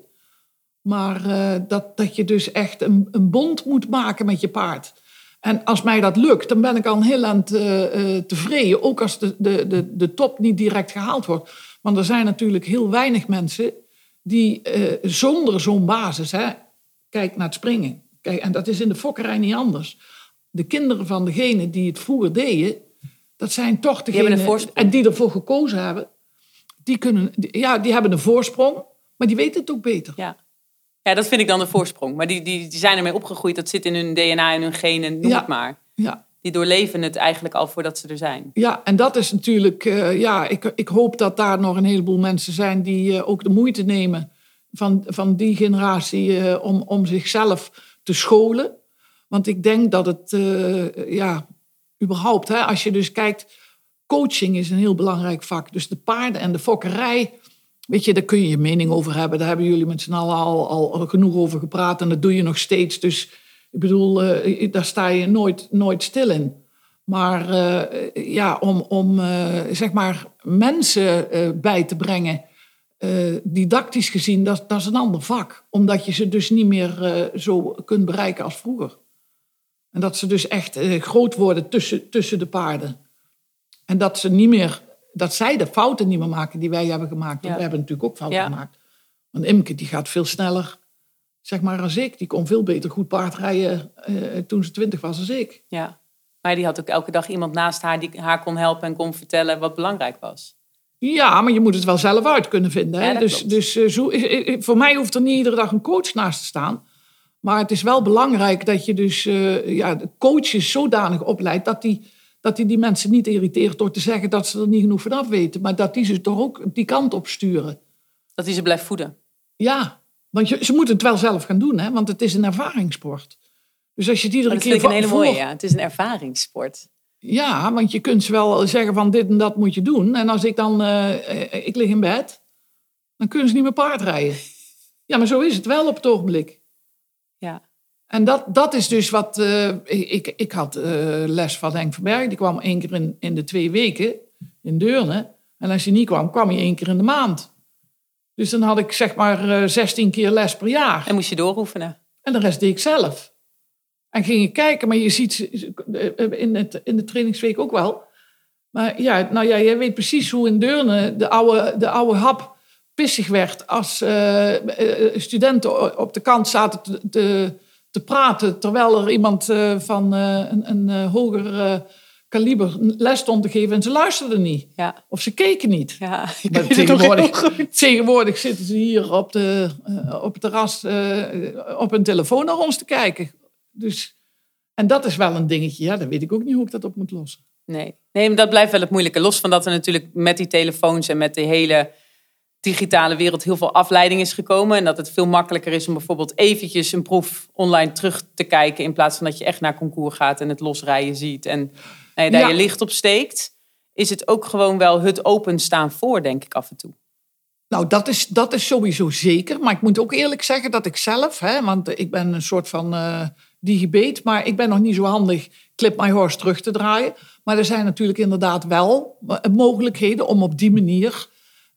Speaker 1: Maar uh, dat, dat je dus echt een, een bond moet maken met je paard. En als mij dat lukt, dan ben ik al een heel aan uh, tevreden. Ook als de, de, de, de top niet direct gehaald wordt. Want er zijn natuurlijk heel weinig mensen die uh, zonder zo'n basis... Hè, kijk naar het springen. Kijk, en dat is in de fokkerij niet anders. De kinderen van degene die het vroeger deden... dat zijn toch degenen en die ervoor gekozen hebben... Die, kunnen, ja, die hebben een voorsprong, maar die weten het ook beter.
Speaker 2: Ja. Ja, dat vind ik dan de voorsprong. Maar die, die, die zijn ermee opgegroeid. Dat zit in hun DNA en hun genen, noem het maar.
Speaker 1: Ja.
Speaker 2: Die doorleven het eigenlijk al voordat ze er zijn.
Speaker 1: Ja, en dat is natuurlijk... Uh, ja, ik, ik hoop dat daar nog een heleboel mensen zijn... die uh, ook de moeite nemen van, van die generatie... Uh, om, om zichzelf te scholen. Want ik denk dat het... ja, überhaupt, hè, als je dus kijkt... Coaching is een heel belangrijk vak. Dus de paarden en de fokkerij Weet je, daar kun je je mening over hebben. Daar hebben jullie met z'n allen al, al, genoeg over gepraat en dat doe je nog steeds. Dus ik bedoel, uh, daar sta je nooit, nooit stil in. Maar uh, ja, om, om uh, zeg maar mensen bij te brengen, didactisch gezien, dat, dat is een ander vak. Omdat je ze dus niet meer zo kunt bereiken als vroeger. En dat ze dus echt groot worden tussen, tussen de paarden. En dat ze niet meer dat zij de fouten niet meer maken die wij hebben gemaakt. Want we hebben natuurlijk ook fouten gemaakt. Want Imke die gaat veel sneller, zeg maar, als ik. Die kon veel beter goed paardrijden uh, toen ze twintig was als ik.
Speaker 2: Ja, maar die had ook elke dag iemand naast haar die haar kon helpen en kon vertellen wat belangrijk was.
Speaker 1: Ja, maar je moet het wel zelf uit kunnen vinden. Hè? dus dus uh, zo, uh, voor mij hoeft er niet iedere dag een coach naast te staan. Maar het is wel belangrijk dat je dus ja, de coaches zodanig opleidt dat die dat hij die mensen niet irriteert door te zeggen dat ze er niet genoeg vanaf weten. Maar dat die ze toch ook die kant op sturen.
Speaker 2: Dat hij ze blijft voeden.
Speaker 1: Ja, want je, ze moeten het wel zelf gaan doen, hè? want het is een ervaringssport. Dus als je het iedere
Speaker 2: dat
Speaker 1: keer.
Speaker 2: Dat vind ik een hele mooie, ja. Het is een ervaringssport.
Speaker 1: Ja, want je kunt ze wel zeggen van dit en dat moet je doen. En als ik dan, uh, ik lig in bed, dan kunnen ze niet meer paardrijden. Ja, maar zo is het wel op het ogenblik.
Speaker 2: Ja.
Speaker 1: En dat, dat is dus wat... Uh, ik, ik had uh, les van Henk Verberg. Die kwam één keer in, in de twee weken in Deurne. En als hij niet kwam, kwam hij één keer in de maand. Dus dan had ik zeg maar uh, eh, 16 keer les per jaar.
Speaker 2: En moest je dooroefenen?
Speaker 1: En de rest deed ik zelf. En ging ik kijken, maar je ziet in, het, in de trainingsweek ook wel. Maar ja, nou ja, jij weet precies hoe in Deurne de oude, de oude hap pissig werd... als studenten op de kant zaten te, te te praten terwijl er iemand uh, van uh, een, een uh, hoger kaliber les stond te geven en ze luisterden niet.
Speaker 2: Ja.
Speaker 1: Of ze keken niet.
Speaker 2: Ja, ik
Speaker 1: Maar tegenwoordig, tegenwoordig zitten ze hier op, de, eh, op het terras eh, op hun telefoon naar ons te kijken. Dus, en dat is wel een dingetje. Ja, dan weet ik ook niet hoe ik dat op moet lossen.
Speaker 2: Nee. nee, maar dat blijft wel het moeilijke. Los van dat er natuurlijk met die telefoons en met de hele digitale wereld heel veel afleiding is gekomen. En dat het veel makkelijker is om bijvoorbeeld eventjes een proef online terug te kijken. In plaats van dat je echt naar concours gaat en het losrijden ziet. En nou ja, daar
Speaker 1: Ja.
Speaker 2: je licht op steekt. Is het ook gewoon wel het openstaan voor, denk ik af en toe.
Speaker 1: Nou, dat is, dat is sowieso zeker. Maar ik moet ook eerlijk zeggen dat ik zelf, hè, want ik ben een soort van eh digibeet, maar ik ben nog niet zo handig Clip My Horse terug te draaien. Maar er zijn natuurlijk inderdaad wel eh, mogelijkheden om op die manier,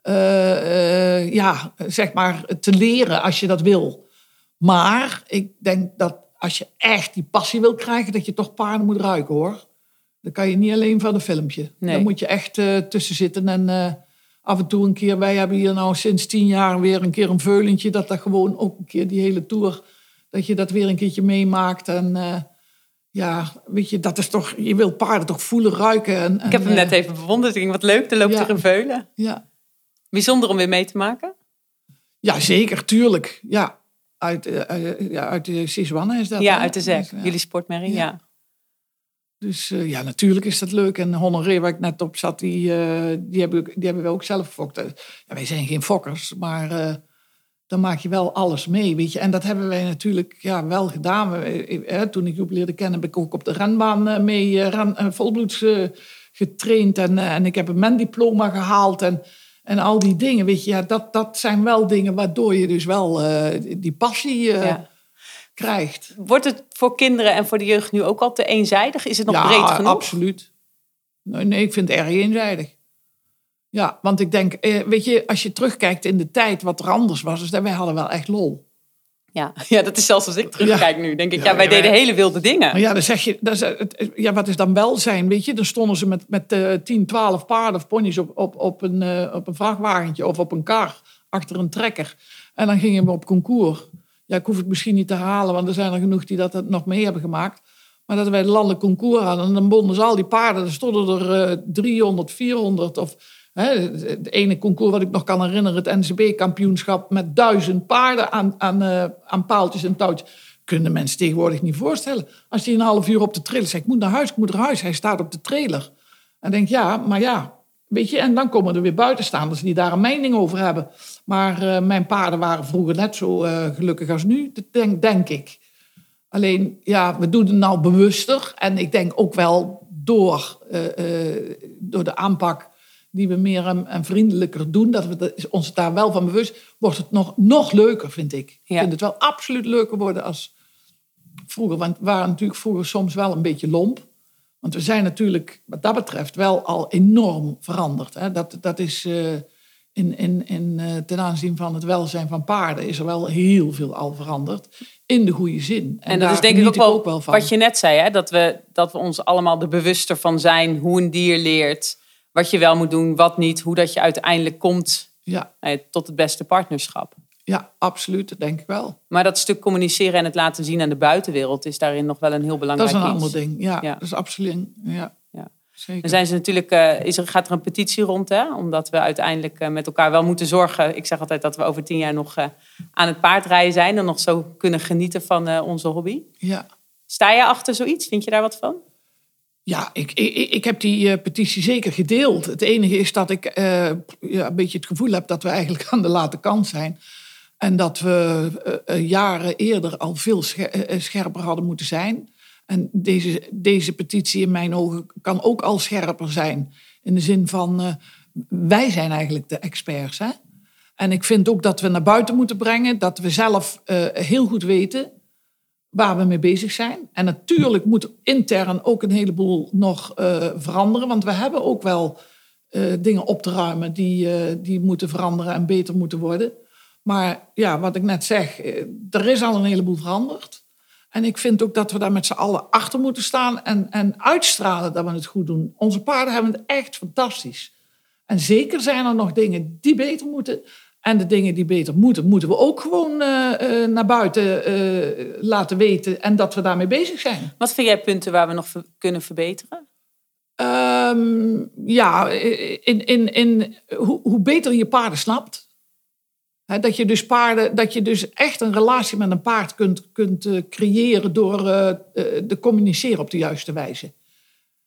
Speaker 1: eh, eh, ja, zeg maar, te leren als je dat wil. Maar ik denk dat als je echt die passie wil krijgen, dat je toch paarden moet ruiken hoor. Dan kan je niet alleen van een filmpje.
Speaker 2: Nee.
Speaker 1: Dan moet je echt eh, tussen zitten en af en toe een keer. Wij hebben hier nou sinds tien jaar weer een keer een veulentje. Dat dat gewoon ook een keer die hele tour, dat je dat weer een keertje meemaakt. En ja, weet je, dat is toch, je wil paarden toch voelen, ruiken. En,
Speaker 2: Ik heb hem net even bewonderd. Ik denk, wat leuk, er loopt
Speaker 1: Ja.
Speaker 2: er een veulen.
Speaker 1: Ja.
Speaker 2: Bijzonder om weer mee te maken.
Speaker 1: ja, zeker, tuurlijk. Ja, uit, eh, uit, ja, uit de Siswanne is dat.
Speaker 2: ja,
Speaker 1: hè?
Speaker 2: uit de zek.
Speaker 1: Dus, ja.
Speaker 2: Jullie sportmerrie,
Speaker 1: Ja.
Speaker 2: ja.
Speaker 1: Dus eh, ja, natuurlijk is dat leuk. En Honoré, waar ik net op zat, die, eh, die, hebben, die hebben we ook zelf gefokt. Eh, Ja, wij zijn geen fokkers, maar eh, dan maak je wel alles mee, weet je. En dat hebben wij natuurlijk ja, wel gedaan. We, eh, eh, toen ik Joep leerde kennen, heb ik ook op de renbaan eh, mee eh, ren, eh, volbloeds eh, getraind. En, eh, en ik heb een men-diploma gehaald en, en al die dingen, weet je. Ja, dat, dat zijn wel dingen waardoor je dus wel eh, die passie eh,
Speaker 2: Ja.
Speaker 1: krijgt.
Speaker 2: Wordt het voor kinderen en voor de jeugd nu ook al te eenzijdig? Is het nog
Speaker 1: ja,
Speaker 2: breed genoeg?
Speaker 1: absoluut. Nee, nee, ik vind het erg eenzijdig. Ja, want ik denk, eh, weet je, als je terugkijkt in de tijd wat er anders was, dus wij hadden wel echt lol.
Speaker 2: Ja. ja, dat is zelfs als ik terugkijk nu. Denk ik, ja,
Speaker 1: Ja,
Speaker 2: wij deden hele wilde dingen.
Speaker 1: Maar ja, dan zeg je, het- ja, wat is dan welzijn, weet je? Dan stonden ze met, met eh 10, 12 paarden of ponies op, op, op, een, eh, op een vrachtwagentje of op een kar achter een trekker. En dan gingen we op concours. Ja, ik hoef het misschien niet te halen, want er zijn er genoeg die dat nog mee hebben gemaakt. Maar dat wij de landelijk concours hadden en dan bonden ze al die paarden. Er stonden er eh 300, 400 of... Het ene concours wat ik nog kan herinneren, het NCB-kampioenschap met duizend paarden aan, aan, eh, aan paaltjes en touwtjes. Kunnen mensen tegenwoordig niet voorstellen. Als hij een half uur op de trailer zegt, ik moet naar huis, ik moet naar huis. Hij staat op de trailer. En denk ja, maar ja, weet je. En dan komen er weer buitenstaanders die daar een mening over hebben. Maar eh, mijn paarden waren vroeger net zo eh, gelukkig als nu, denk, denk ik. Alleen, ja, we doen het nou bewuster. En ik denk ook wel door, door de aanpak die we meer en, en vriendelijker doen, dat we ons daar wel van bewust, wordt het nog, nog leuker, vind ik. Ik
Speaker 2: Ja.
Speaker 1: vind het wel absoluut leuker worden als vroeger. Want we waren natuurlijk vroeger soms wel een beetje lomp. Want we zijn natuurlijk wat dat betreft wel al enorm veranderd. Hè? Dat, dat is eh, in, in, in, eh, ten aanzien van het welzijn van paarden is er wel heel veel al veranderd. In de goede zin.
Speaker 2: En, dat is denk ik ook wel,
Speaker 1: van.
Speaker 2: wat je net zei, hè? Dat, we, dat we ons allemaal er bewuster van zijn hoe een dier leert, wat je wel moet doen, wat niet, hoe dat je uiteindelijk komt
Speaker 1: Ja,
Speaker 2: eh, tot het beste partnerschap.
Speaker 1: ja, absoluut, dat denk ik wel.
Speaker 2: Maar dat stuk communiceren en het laten zien aan de buitenwereld is daarin nog wel een heel
Speaker 1: Dat
Speaker 2: belangrijk
Speaker 1: is een
Speaker 2: iets.
Speaker 1: ander ding. Ja,
Speaker 2: Ja.
Speaker 1: dat is absoluut. Ja,
Speaker 2: Ja.
Speaker 1: zeker.
Speaker 2: Dan zijn ze natuurlijk, eh, is er, gaat er een petitie rond, hè? omdat we uiteindelijk eh, met elkaar wel moeten zorgen. Ik zeg altijd dat we over tien jaar nog aan het paardrijden zijn en nog zo kunnen genieten van onze hobby.
Speaker 1: Ja.
Speaker 2: Sta je achter zoiets? Vind je daar wat van?
Speaker 1: Ja, ik, ik, ik heb die eh, petitie zeker gedeeld. Het enige is dat ik eh, ja, een beetje het gevoel heb dat we eigenlijk aan de late kant zijn. En dat we eh, jaren eerder al veel scher- scherper hadden moeten zijn. En deze, deze petitie in mijn ogen kan ook al scherper zijn. In de zin van, wij zijn eigenlijk de experts. Hè? En ik vind ook dat we naar buiten moeten brengen. Dat we zelf heel goed weten waar we mee bezig zijn. En natuurlijk moet intern ook een heleboel nog eh, veranderen. Want we hebben ook wel eh, dingen op te ruimen die, eh, die moeten veranderen en beter moeten worden. Maar ja, wat ik net zeg, er is al een heleboel veranderd. En ik vind ook dat we daar met z'n allen achter moeten staan en, en uitstralen dat we het goed doen. Onze paarden hebben het echt fantastisch. En zeker zijn er nog dingen die beter moeten. En de dingen die beter moeten, moeten we ook gewoon eh, eh, naar buiten eh, laten weten. En dat we daarmee bezig zijn.
Speaker 2: Wat vind jij punten waar we nog kunnen verbeteren?
Speaker 1: Ehm, ja, in, in, in, hoe, hoe beter je paarden snapt. Dat je dus paarden, dat je dus echt een relatie met een paard kunt, kunt creëren door uh, te communiceren op de juiste wijze.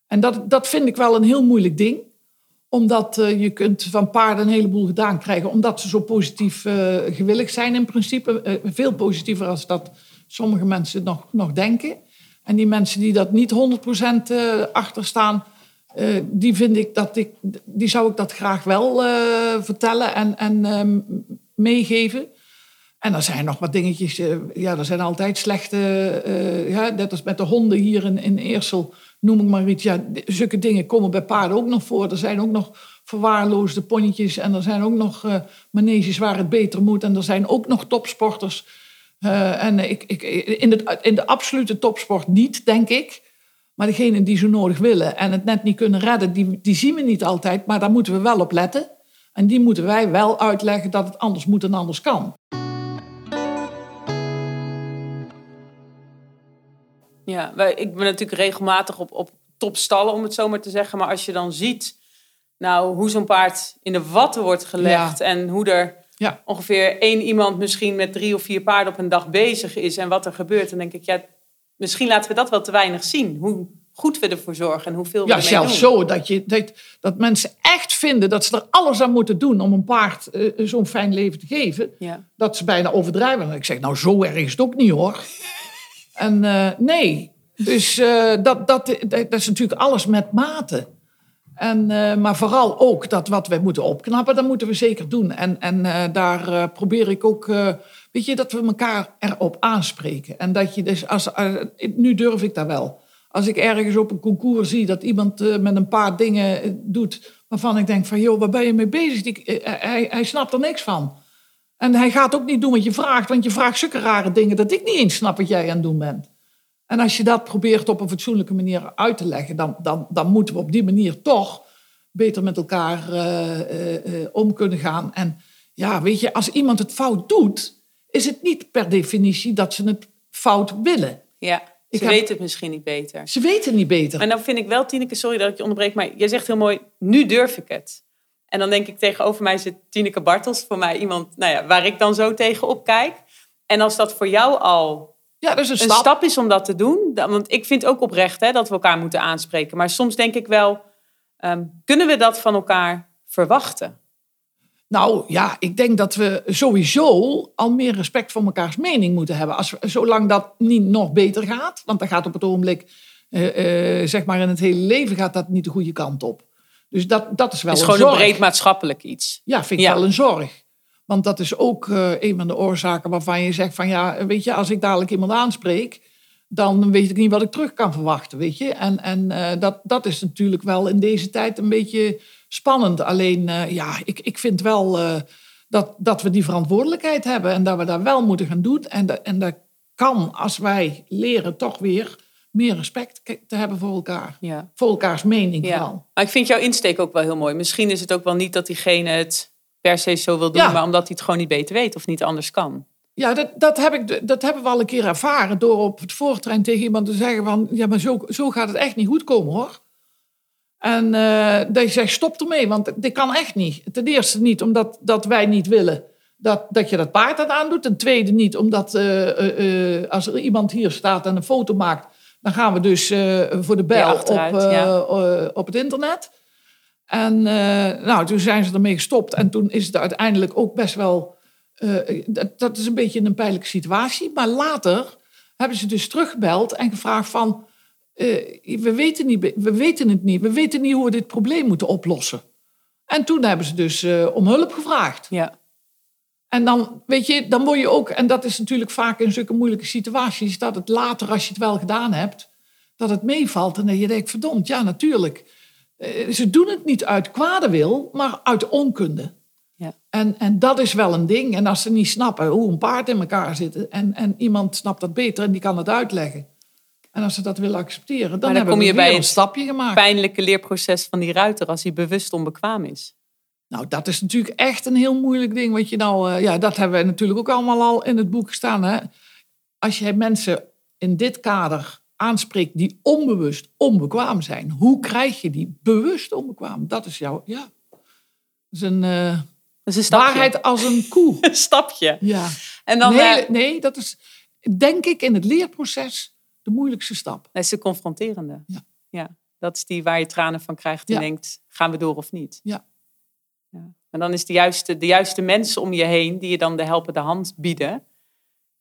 Speaker 1: En dat, dat vind ik wel een heel moeilijk ding. Omdat je kunt van paarden een heleboel gedaan krijgen. Omdat ze zo positief gewillig zijn in principe. veel positiever als dat sommige mensen nog, nog denken. En die mensen die dat niet 100% achter staan uh, die vind ik dat ik, die zou ik dat graag wel uh, vertellen en, en uh, meegeven. En er zijn nog wat dingetjes, eh, ja, er zijn altijd slechte, ja, net als met de honden hier in, in Eersel, noem ik maar iets. Ja, zulke dingen komen bij paarden ook nog voor. Er zijn ook nog verwaarloosde ponnetjes en er zijn ook nog maneges waar het beter moet. En er zijn ook nog topsporters. en ik, ik, in, de, in de absolute topsport niet, denk ik. Maar degenen die zo nodig willen en het net niet kunnen redden, die, die zien we niet altijd. Maar daar moeten we wel op letten. En die moeten wij wel uitleggen dat het anders moet en anders kan.
Speaker 2: Ja, ik ben natuurlijk regelmatig op, op topstallen, om het zo maar te zeggen. Maar als je dan ziet nou, hoe zo'n paard in de watten wordt gelegd... en hoe er ja. ongeveer één iemand misschien met drie of vier paarden op een dag bezig is... en wat er gebeurt, dan denk ik, ja, misschien laten we dat wel te weinig zien. Hoe goed we ervoor zorgen en hoeveel we
Speaker 1: Ja, zelfs zo dat, je, dat, dat mensen echt vinden dat ze er alles aan moeten doen om een paard uh, zo'n fijn leven te geven. Ja. Dat ze bijna overdrijven. En ik zeg, nou zo erg is het ook niet hoor. En uh, nee, dus uh, dat, dat, dat, is natuurlijk alles met mate. En, maar vooral ook dat wat wij moeten opknappen, dat moeten we zeker doen. En, en daar probeer ik ook Weet je, dat we elkaar erop aanspreken. En dat je dus, als, nu durf ik dat wel. Als ik ergens op een concours zie dat iemand met een paar dingen doet waarvan ik denk van, joh, waar ben je mee bezig? Die, hij, hij snapt er niks van. En hij gaat ook niet doen wat je vraagt, want je vraagt zulke rare dingen dat ik niet eens snap wat jij aan het doen bent. En als je dat probeert op een fatsoenlijke manier uit te leggen, dan, dan, dan moeten we op die manier toch beter met elkaar om kunnen gaan. En ja, weet je, als iemand het fout doet, is het niet per definitie dat ze het fout willen.
Speaker 2: Ja, ze weten het misschien niet beter.
Speaker 1: Ze weten het niet beter.
Speaker 2: Maar dan vind ik wel, Tineke, sorry dat ik je onderbreek, maar jij zegt heel mooi, nu durf ik het. En dan denk ik tegenover mij zit Tineke Bartels, voor mij iemand nou ja, waar ik dan zo tegenop kijk. En als dat voor jou al ja, een, een stap. is om dat te doen, dan, want ik vind ook oprecht hè, dat we elkaar moeten aanspreken. Maar soms denk ik wel, ehm, kunnen we dat van elkaar verwachten?
Speaker 1: Nou ja, ik denk dat we sowieso al meer respect voor mekaars mening moeten hebben. Als, zolang dat niet nog beter gaat, want dan gaat op het ogenblik, uh, uh, zeg maar in het hele leven, gaat dat niet de goede kant op. Dus dat, dat is wel
Speaker 2: het
Speaker 1: is
Speaker 2: een
Speaker 1: gewoon
Speaker 2: een breed maatschappelijk iets.
Speaker 1: Ja, vind ik wel een zorg. Want dat is ook uh, een van de oorzaken waarvan je zegt van ja, weet je, als ik dadelijk iemand aanspreek, dan weet ik niet wat ik terug kan verwachten, weet je. En, en dat, dat is natuurlijk wel in deze tijd een beetje spannend. Alleen, uh, ja, ik, ik vind wel dat, dat we die verantwoordelijkheid hebben en dat we daar wel moeten gaan doen. En, dat, en dat kan, als wij leren, toch weer meer respect te hebben voor elkaar. Ja. Voor elkaars mening ja. vooral.
Speaker 2: Maar ik vind jouw insteek ook wel heel mooi. Misschien is het ook wel niet dat diegene het per se zo wil doen, maar omdat hij het gewoon niet beter weet of niet anders kan.
Speaker 1: Ja, dat, dat, heb ik, dat hebben we al een keer ervaren door op het voortrein tegen iemand te zeggen van... ja, maar zo, zo gaat het echt niet goed komen hoor. En uh, dat je zegt, stop ermee, want dit kan echt niet. Ten eerste niet omdat dat wij niet willen dat, dat je dat paard dat aandoet. Ten tweede niet omdat uh, uh, als er iemand hier staat en een foto maakt... dan gaan we dus voor de bel op, ja. op het internet. En nou, toen zijn ze ermee gestopt. En toen is het uiteindelijk ook best wel... Dat, dat, is een beetje een pijnlijke situatie. Maar later hebben ze dus teruggebeld en gevraagd van... Uh, we, weten niet, we weten het niet. We weten niet hoe we dit probleem moeten oplossen. En toen hebben ze dus uh, om hulp gevraagd. Ja. En dan, weet je, dan word je ook, en dat is natuurlijk vaak in zulke moeilijke situaties, dat het later, als je het wel gedaan hebt, dat het meevalt. En dat je denkt, verdomd, ja, natuurlijk. Uh, ze doen het niet uit kwade wil, maar uit onkunde. Ja. En, en dat is wel een ding. En als ze niet snappen hoe een paard in elkaar zit, en, en iemand snapt dat beter en die kan het uitleggen en als ze dat willen accepteren, dan, dan hebben kom je we bij een stapje gemaakt.
Speaker 2: pijnlijke leerproces van die ruiter als hij bewust onbekwaam is.
Speaker 1: Nou, dat is natuurlijk echt een heel moeilijk ding. Wat je nou, uh, ja, dat hebben we natuurlijk ook allemaal al in het boek gestaan. Hè? Als je mensen in dit kader aanspreekt die onbewust onbekwaam zijn. Hoe krijg je die bewust onbekwaam? Dat is jouw, ja. Dat is een, uh,
Speaker 2: dat is een stapje.
Speaker 1: waarheid als een koe.
Speaker 2: een stapje.
Speaker 1: Ja.
Speaker 2: En dan,
Speaker 1: nee,
Speaker 2: uh,
Speaker 1: nee, dat is denk ik in het leerproces de moeilijkste stap.
Speaker 2: Dat is de confronterende.
Speaker 1: Ja.
Speaker 2: ja. Dat is die waar je tranen van krijgt en
Speaker 1: Ja.
Speaker 2: denkt, gaan we door of niet?
Speaker 1: Ja.
Speaker 2: Ja. En dan is de juiste, de juiste mensen om je heen die je dan de helpende hand bieden. En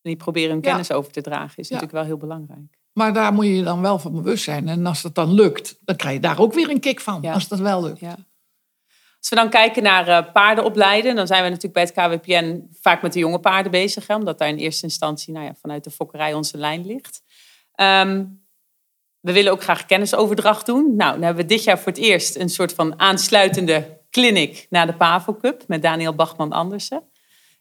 Speaker 2: die proberen hun
Speaker 1: Ja.
Speaker 2: kennis over te dragen, is
Speaker 1: Ja.
Speaker 2: natuurlijk wel heel belangrijk.
Speaker 1: Maar daar moet je je dan wel van bewust zijn. En als dat dan lukt, dan krijg je daar ook weer een kick van. Als dat wel lukt.
Speaker 2: Ja. Als we dan kijken naar eh, paarden opleiden, dan zijn we natuurlijk bij het KWPN vaak met de jonge paarden bezig. Hè, omdat daar in eerste instantie nou ja, vanuit de fokkerij onze lijn ligt. Ehm, we willen ook graag kennisoverdracht doen. Nou, dan hebben we dit jaar voor het eerst een soort van aansluitende clinic naar de Pavo Cup met Daniel Bachman-Andersen.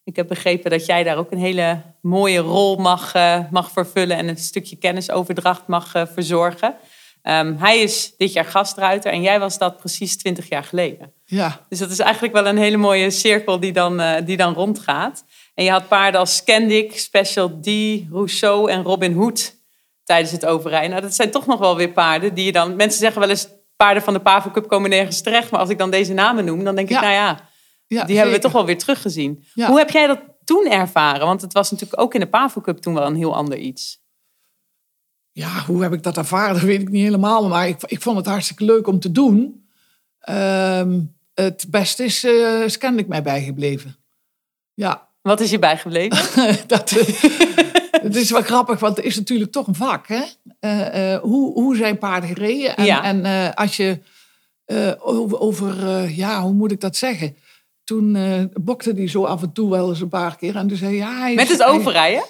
Speaker 2: Ik heb begrepen dat jij daar ook een hele mooie rol mag, eh, mag vervullen en een stukje kennisoverdracht mag eh, verzorgen. Ehm, hij is dit jaar gastruiter en jij was dat precies 20 jaar geleden.
Speaker 1: Ja,
Speaker 2: Dus dat is eigenlijk wel een hele mooie cirkel die dan, eh, die dan rondgaat. En je had paarden als Scandic, Special D, Rousseau en Robin Hood tijdens het overrijden. Nou, dat zijn toch nog wel weer paarden die je dan... Mensen zeggen wel eens, paarden van de Pavo Cup komen nergens terecht. Maar als ik dan deze namen noem, dan denk ik,
Speaker 1: Ja.
Speaker 2: nou ja,
Speaker 1: ja
Speaker 2: die hebben we toch wel weer teruggezien. Hoe heb jij dat toen ervaren? Want het was natuurlijk ook in de Pavo Cup toen wel een heel ander iets.
Speaker 1: Ja, hoe heb ik dat ervaren? Dat weet ik niet helemaal. Maar ik, ik vond het hartstikke leuk om te doen. Ehm, het beste is uh, Scandic mij bijgebleven. Ja,
Speaker 2: Wat is je bijgebleven?
Speaker 1: dat, eh, het is wel grappig, want het is natuurlijk toch een vak. Hè? Eh, eh, hoe, hoe zijn paarden gereden? En,
Speaker 2: Ja.
Speaker 1: en eh, als je over, over ja, hoe moet ik dat zeggen? Toen bokte hij zo af en toe wel eens een paar keer. En toen zei hij, ja, hij
Speaker 2: Met het overrijden?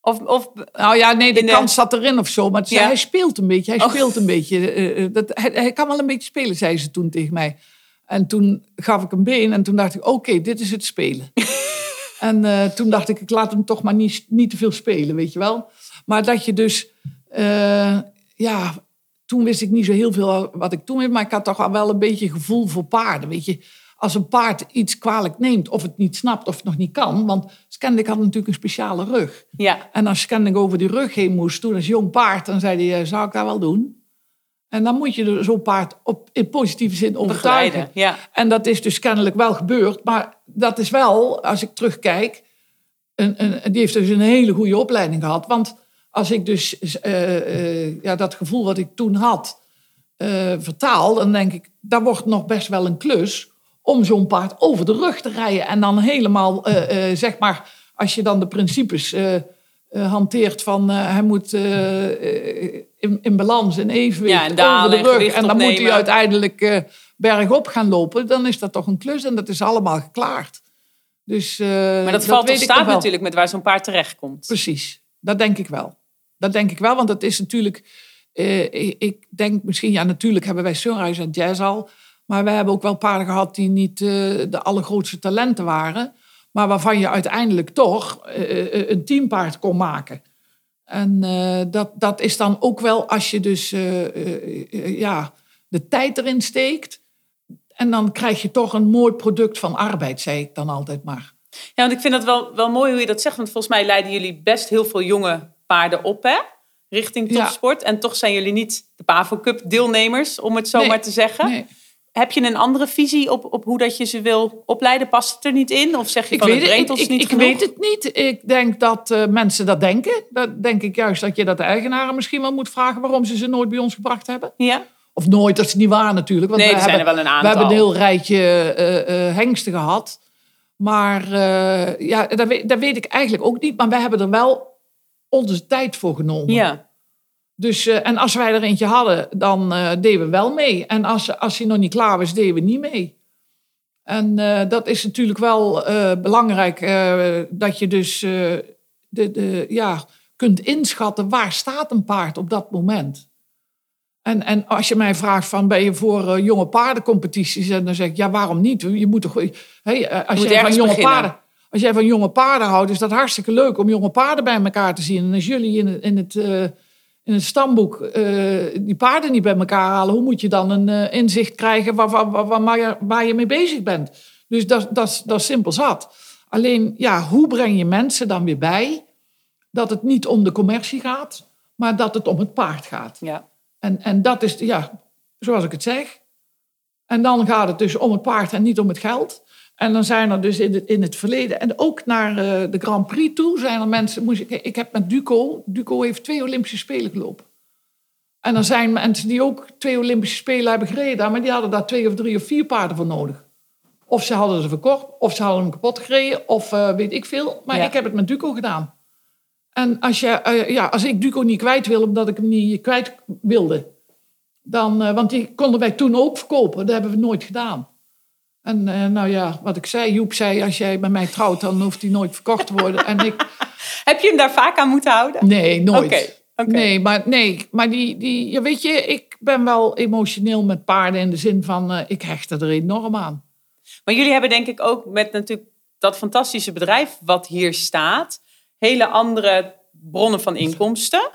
Speaker 2: Of, of
Speaker 1: Nou ja, nee, de,
Speaker 2: de-
Speaker 1: kans zat erin of zo. Maar zei,
Speaker 2: Ja.
Speaker 1: hij speelt een beetje, hij
Speaker 2: Oh.
Speaker 1: speelt een beetje. dat, hij, hij kan wel een beetje spelen, zei ze toen tegen mij. En toen gaf ik een been en toen dacht ik, oké, dit is het spelen. en eh, toen dacht ik, ik laat hem toch maar niet, niet te veel spelen, weet je wel. Maar dat je dus, eh, ja, toen wist ik niet zo heel veel wat ik toen wist. Maar ik had toch al wel een beetje gevoel voor paarden, weet je. Als een paard iets kwalijk neemt, of het niet snapt of het nog niet kan. Want Scandic had natuurlijk een speciale rug.
Speaker 2: ja,
Speaker 1: En als Scandic over die rug heen moest, toen als jong paard, dan zei hij, eh, zou ik dat wel doen? En dan moet je er zo'n paard op, in positieve zin overtuigen.
Speaker 2: Ja.
Speaker 1: En dat is dus kennelijk wel gebeurd. Maar dat is wel, als ik terugkijk, een, een, die heeft dus een hele goede opleiding gehad. Want als ik dus eh, eh, ja, dat gevoel wat ik toen had eh, vertaal, dan denk ik, dat wordt nog best wel een klus om zo'n paard over de rug te rijden. En dan helemaal, zeg maar, als je dan de principes eh, hanteert van eh, hij moet eh, in, in balans, in evenwicht,
Speaker 2: Ja, en dalen
Speaker 1: over de rug. En dan moet hij uiteindelijk bergop gaan lopen. Dan is dat toch een klus en dat is allemaal geklaard. Dus,
Speaker 2: Maar dat, valt
Speaker 1: ik
Speaker 2: staat natuurlijk met waar zo'n paard terechtkomt.
Speaker 1: Precies, dat denk ik wel. Dat denk ik wel, want het is natuurlijk... ik, ik denk misschien, ja natuurlijk hebben wij Sunrise en Jazz al... maar wij hebben ook wel paarden gehad die niet de allergrootste talenten waren... maar waarvan je uiteindelijk toch eh, eh, een teampaard kon maken. En eh, dat, dat is dan ook wel als je dus eh, eh, eh, ja, de tijd erin steekt... en dan krijg je toch een mooi product van arbeid, zei ik dan altijd maar.
Speaker 2: Ja, want ik vind het wel, wel mooi hoe je dat zegt. Want volgens mij leiden jullie best heel veel jonge paarden op, hè? Richting
Speaker 1: Ja.
Speaker 2: topsport. En toch zijn jullie niet de Pavo Cup deelnemers, om het zo
Speaker 1: Nee,
Speaker 2: maar te zeggen.
Speaker 1: Nee.
Speaker 2: Heb je een andere visie op, op hoe dat je ze wil opleiden? Past het er niet in? Of zeg je
Speaker 1: Ik
Speaker 2: van
Speaker 1: weet,
Speaker 2: het brengt ons
Speaker 1: ik,
Speaker 2: niet
Speaker 1: ik
Speaker 2: genoeg?
Speaker 1: weet het niet. Ik denk dat eh, mensen dat denken. Dat denk ik juist dat je dat de eigenaren misschien wel moet vragen waarom ze ze nooit bij ons gebracht hebben.
Speaker 2: Ja?
Speaker 1: Of nooit, dat is niet waar natuurlijk. Want
Speaker 2: Nee,
Speaker 1: we
Speaker 2: er zijn
Speaker 1: hebben,
Speaker 2: er wel een
Speaker 1: We hebben
Speaker 2: aantal.
Speaker 1: een heel rijtje eh, eh, hengsten gehad. Maar ja, dat weet, dat weet ik eigenlijk ook niet. Maar wij hebben er wel onze tijd voor genomen.
Speaker 2: Ja.
Speaker 1: Dus, eh, en als wij er eentje hadden, dan eh, deden we wel mee. En als, als hij nog niet klaar was, deden we niet mee. En eh, dat is natuurlijk wel belangrijk, dat je dus de, de, ja, kunt inschatten waar staat een paard op dat moment. En, en als je mij vraagt van ben je voor jonge paardencompetities, en dan zeg ik ja waarom niet? Je moet toch, hey, als
Speaker 2: moet
Speaker 1: jij van jonge
Speaker 2: beginnen.
Speaker 1: paarden, als jij van jonge paarden houdt, is dat hartstikke leuk om jonge paarden bij elkaar te zien. En als jullie in het, in het, in het stamboek eh, die paarden niet bij elkaar halen, hoe moet je dan een eh, inzicht krijgen waar, waar, waar, waar, je, waar je mee bezig bent? Dus dat, dat, is- dat is simpel zat. Alleen, ja, hoe breng je mensen dan weer bij dat het niet om de commercie gaat, maar dat het om het paard gaat.
Speaker 2: Ja.
Speaker 1: En, en dat is, ja, zoals ik het zeg. En dan gaat het dus om het paard en niet om het geld. En dan zijn er dus in het, in het verleden, en ook naar eh, de Grand Prix toe, zijn er mensen. Moest ik, ik heb met Duco, Duco heeft twee Olympische Spelen gelopen. En er zijn mensen die ook twee Olympische Spelen hebben gereden, maar die hadden daar twee of drie of vier paarden voor nodig. Of ze hadden ze verkocht, of ze hadden hem kapot gereden, of eh, weet ik veel. Maar
Speaker 2: Ja.
Speaker 1: ik heb het met Duco gedaan. En als, je, eh, ja, als ik Duco niet kwijt wil, omdat ik hem niet kwijt wilde, dan, want die konden wij toen ook verkopen, dat hebben we nooit gedaan. En eh, nou ja, wat ik zei, Joep zei, als jij met mij trouwt, dan hoeft hij nooit verkocht te worden. En ik,
Speaker 2: Heb je hem daar vaak aan moeten houden?
Speaker 1: nee, nooit.
Speaker 2: Oké.
Speaker 1: Nee, maar, nee, maar die, die, ja, weet je, ik ben wel emotioneel met paarden in de zin van, eh, ik hecht er enorm aan.
Speaker 2: Maar jullie hebben denk ik ook met natuurlijk dat fantastische bedrijf wat hier staat, hele andere bronnen van inkomsten.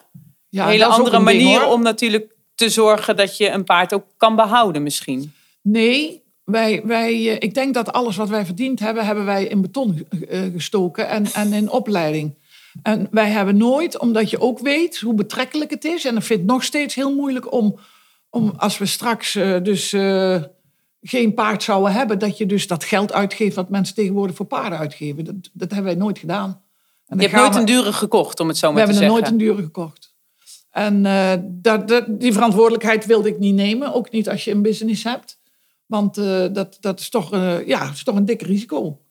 Speaker 1: Ja,
Speaker 2: hele andere
Speaker 1: ding,
Speaker 2: manier om natuurlijk te zorgen dat je een paard ook kan behouden misschien.
Speaker 1: Nee, wij, wij, eh, ik denk dat alles wat wij verdiend hebben, hebben wij in beton eh, gestoken en, en in opleiding. En wij hebben nooit, omdat je ook weet hoe betrekkelijk het is. En ik vind het nog steeds heel moeilijk om, om als we straks eh, dus geen paard zouden hebben, dat je dus dat geld uitgeeft wat mensen tegenwoordig voor paarden uitgeven. Dat, dat hebben wij nooit gedaan. En
Speaker 2: Je hebt nooit
Speaker 1: we-
Speaker 2: een dure gekocht, om het zo
Speaker 1: we
Speaker 2: maar te
Speaker 1: hebben er
Speaker 2: zeggen.
Speaker 1: nooit een dure gekocht. En dat, dat, die verantwoordelijkheid wilde ik niet nemen. Ook niet als je een business hebt. Want eh, dat, dat is, toch, eh, ja, is toch een dik risico.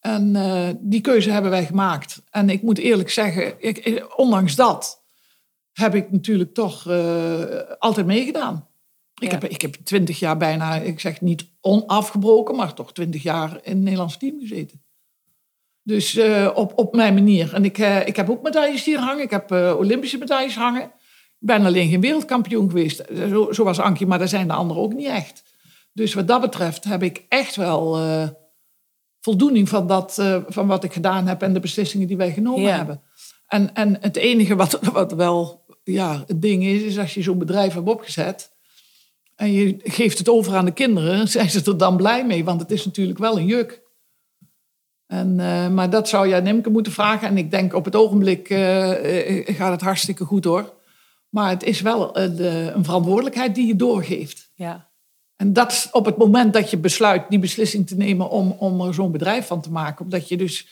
Speaker 1: En eh, die keuze hebben wij gemaakt. En ik moet eerlijk zeggen, ik, ondanks dat heb ik natuurlijk toch altijd meegedaan. Ik,
Speaker 2: Ja.
Speaker 1: heb, ik heb twintig jaar bijna, ik zeg niet onafgebroken, maar toch twintig jaar in het Nederlands team gezeten. Dus op, op mijn manier. En ik, ik heb ook medailles hier hangen. Ik heb Olympische medailles hangen. Ik ben alleen geen wereldkampioen geweest. Zo, zoals Ankie, maar daar zijn de anderen ook niet echt. Dus wat dat betreft heb ik echt wel eh, voldoening van, dat, eh, van wat ik gedaan heb en de beslissingen die wij genomen
Speaker 2: Ja.
Speaker 1: hebben. En, en het enige wat, wat wel ja, het ding is, is als je zo'n bedrijf hebt opgezet en je geeft het over aan de kinderen, zijn ze er dan blij mee, want het is natuurlijk wel een juk. En, eh, maar dat zou aan Nimke moeten vragen. En ik denk op het ogenblik gaat het hartstikke goed hoor. Maar het is wel een, een verantwoordelijkheid die je doorgeeft.
Speaker 2: Ja.
Speaker 1: En dat is op het moment dat je besluit die beslissing te nemen om, om er zo'n bedrijf van te maken. Omdat je dus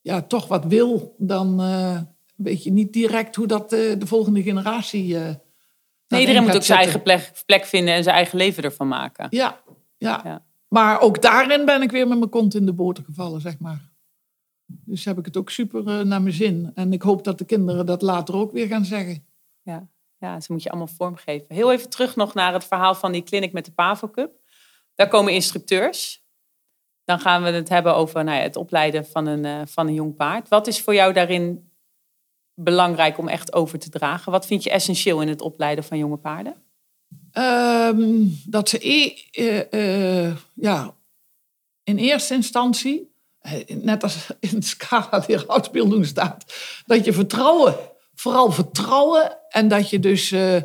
Speaker 1: ja, toch wat wil, dan eh, weet je niet direct hoe dat eh, de volgende generatie. eh
Speaker 2: Nee, iedereen moet ook zijn eigen plek, plek vinden en zijn eigen leven ervan maken.
Speaker 1: Ja, ja.
Speaker 2: Ja.
Speaker 1: Maar ook daarin ben ik weer met mijn kont in de boter gevallen, zeg maar. Dus heb ik het ook super naar mijn zin. En ik hoop dat de kinderen dat later ook weer gaan zeggen.
Speaker 2: Ja. Ja, ze moet je allemaal vormgeven. Heel even terug nog naar het verhaal van die clinic met de Pavo Cup. Daar komen instructeurs. Dan gaan we het hebben over nou ja, het opleiden van een, eh, van een jong paard. Wat is voor jou daarin belangrijk om echt over te dragen? Wat vind je essentieel in het opleiden van jonge paarden?
Speaker 1: Ehm, dat ze e- eh, eh, ja, in eerste instantie, net als in de scala leraarspeeldoen staat, dat je vertrouwen, vooral vertrouwen en dat je dus eh, eh,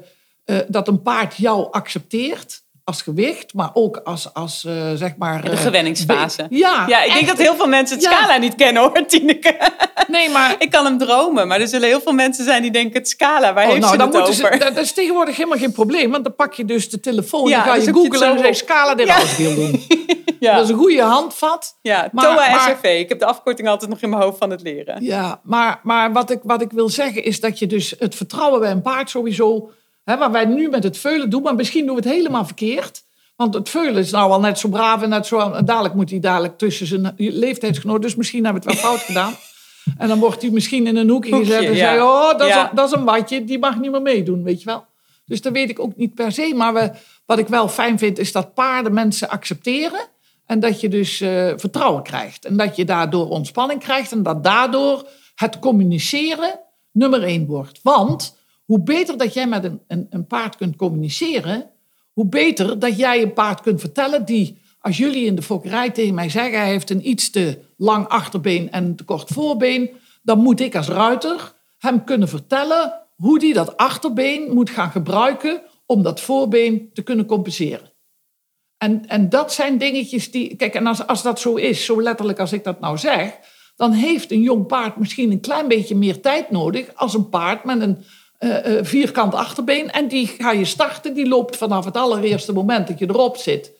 Speaker 1: dat een paard jou accepteert als gewicht, maar ook als, als eh, zeg maar...
Speaker 2: De
Speaker 1: eh,
Speaker 2: gewenningsfase.
Speaker 1: Ja,
Speaker 2: Ja, ik denk dat heel veel mensen het
Speaker 1: Ja.
Speaker 2: scala niet kennen hoor, Tineke.
Speaker 1: Nee, maar
Speaker 2: Ik kan hem dromen, maar er zullen heel veel mensen zijn die denken het scala, waar
Speaker 1: Oh,
Speaker 2: heeft
Speaker 1: nou,
Speaker 2: ze
Speaker 1: dan
Speaker 2: het
Speaker 1: moeten ze,
Speaker 2: over?
Speaker 1: dat, dat is tegenwoordig helemaal geen probleem. Want dan pak je dus de telefoon
Speaker 2: Ja,
Speaker 1: en ga je googlen en zeg scala de
Speaker 2: Ja.
Speaker 1: Doen.
Speaker 2: ja.
Speaker 1: Dat is een goede handvat.
Speaker 2: ja,
Speaker 1: maar-
Speaker 2: TOA
Speaker 1: maar-
Speaker 2: SRV. Ik heb de afkorting altijd nog in mijn hoofd van het leren.
Speaker 1: Ja, maar, maar wat, ik, wat ik wil zeggen is dat je dus het vertrouwen bij een paard sowieso... Hè, waar wij nu met het veulen doen, maar misschien doen we het helemaal verkeerd. Want het veulen is nou al net zo braaf en net zo... En dadelijk moet hij dadelijk tussen zijn leeftijdsgenoot. Dus misschien hebben we het wel fout gedaan. En dan wordt hij misschien in een hoekje,
Speaker 2: Hoekje,
Speaker 1: gezet en
Speaker 2: ja.
Speaker 1: zei... Oh, dat,
Speaker 2: Ja.
Speaker 1: is, een- dat is een watje, die mag niet meer meedoen, weet je wel. Dus dat weet ik ook niet per se. Maar we, wat ik wel fijn vind, is dat paarden mensen accepteren. En dat je dus eh, vertrouwen krijgt. En dat je daardoor ontspanning krijgt. En dat daardoor het communiceren nummer één wordt. Want hoe beter dat jij met een, een, een paard kunt communiceren... hoe beter dat jij een paard kunt vertellen die... Als jullie in de fokkerij tegen mij zeggen... hij heeft een iets te lang achterbeen en een te kort voorbeen... dan moet ik als ruiter hem kunnen vertellen... hoe die dat achterbeen moet gaan gebruiken... om dat voorbeen te kunnen compenseren. En, en dat zijn dingetjes die. Kijk, en als, als dat zo is, zo letterlijk als ik dat nou zeg. dan heeft een jong paard misschien een klein beetje meer tijd nodig. als een paard met een, eh, vierkant achterbeen. En die ga je starten. Die loopt vanaf het allereerste moment dat je erop zit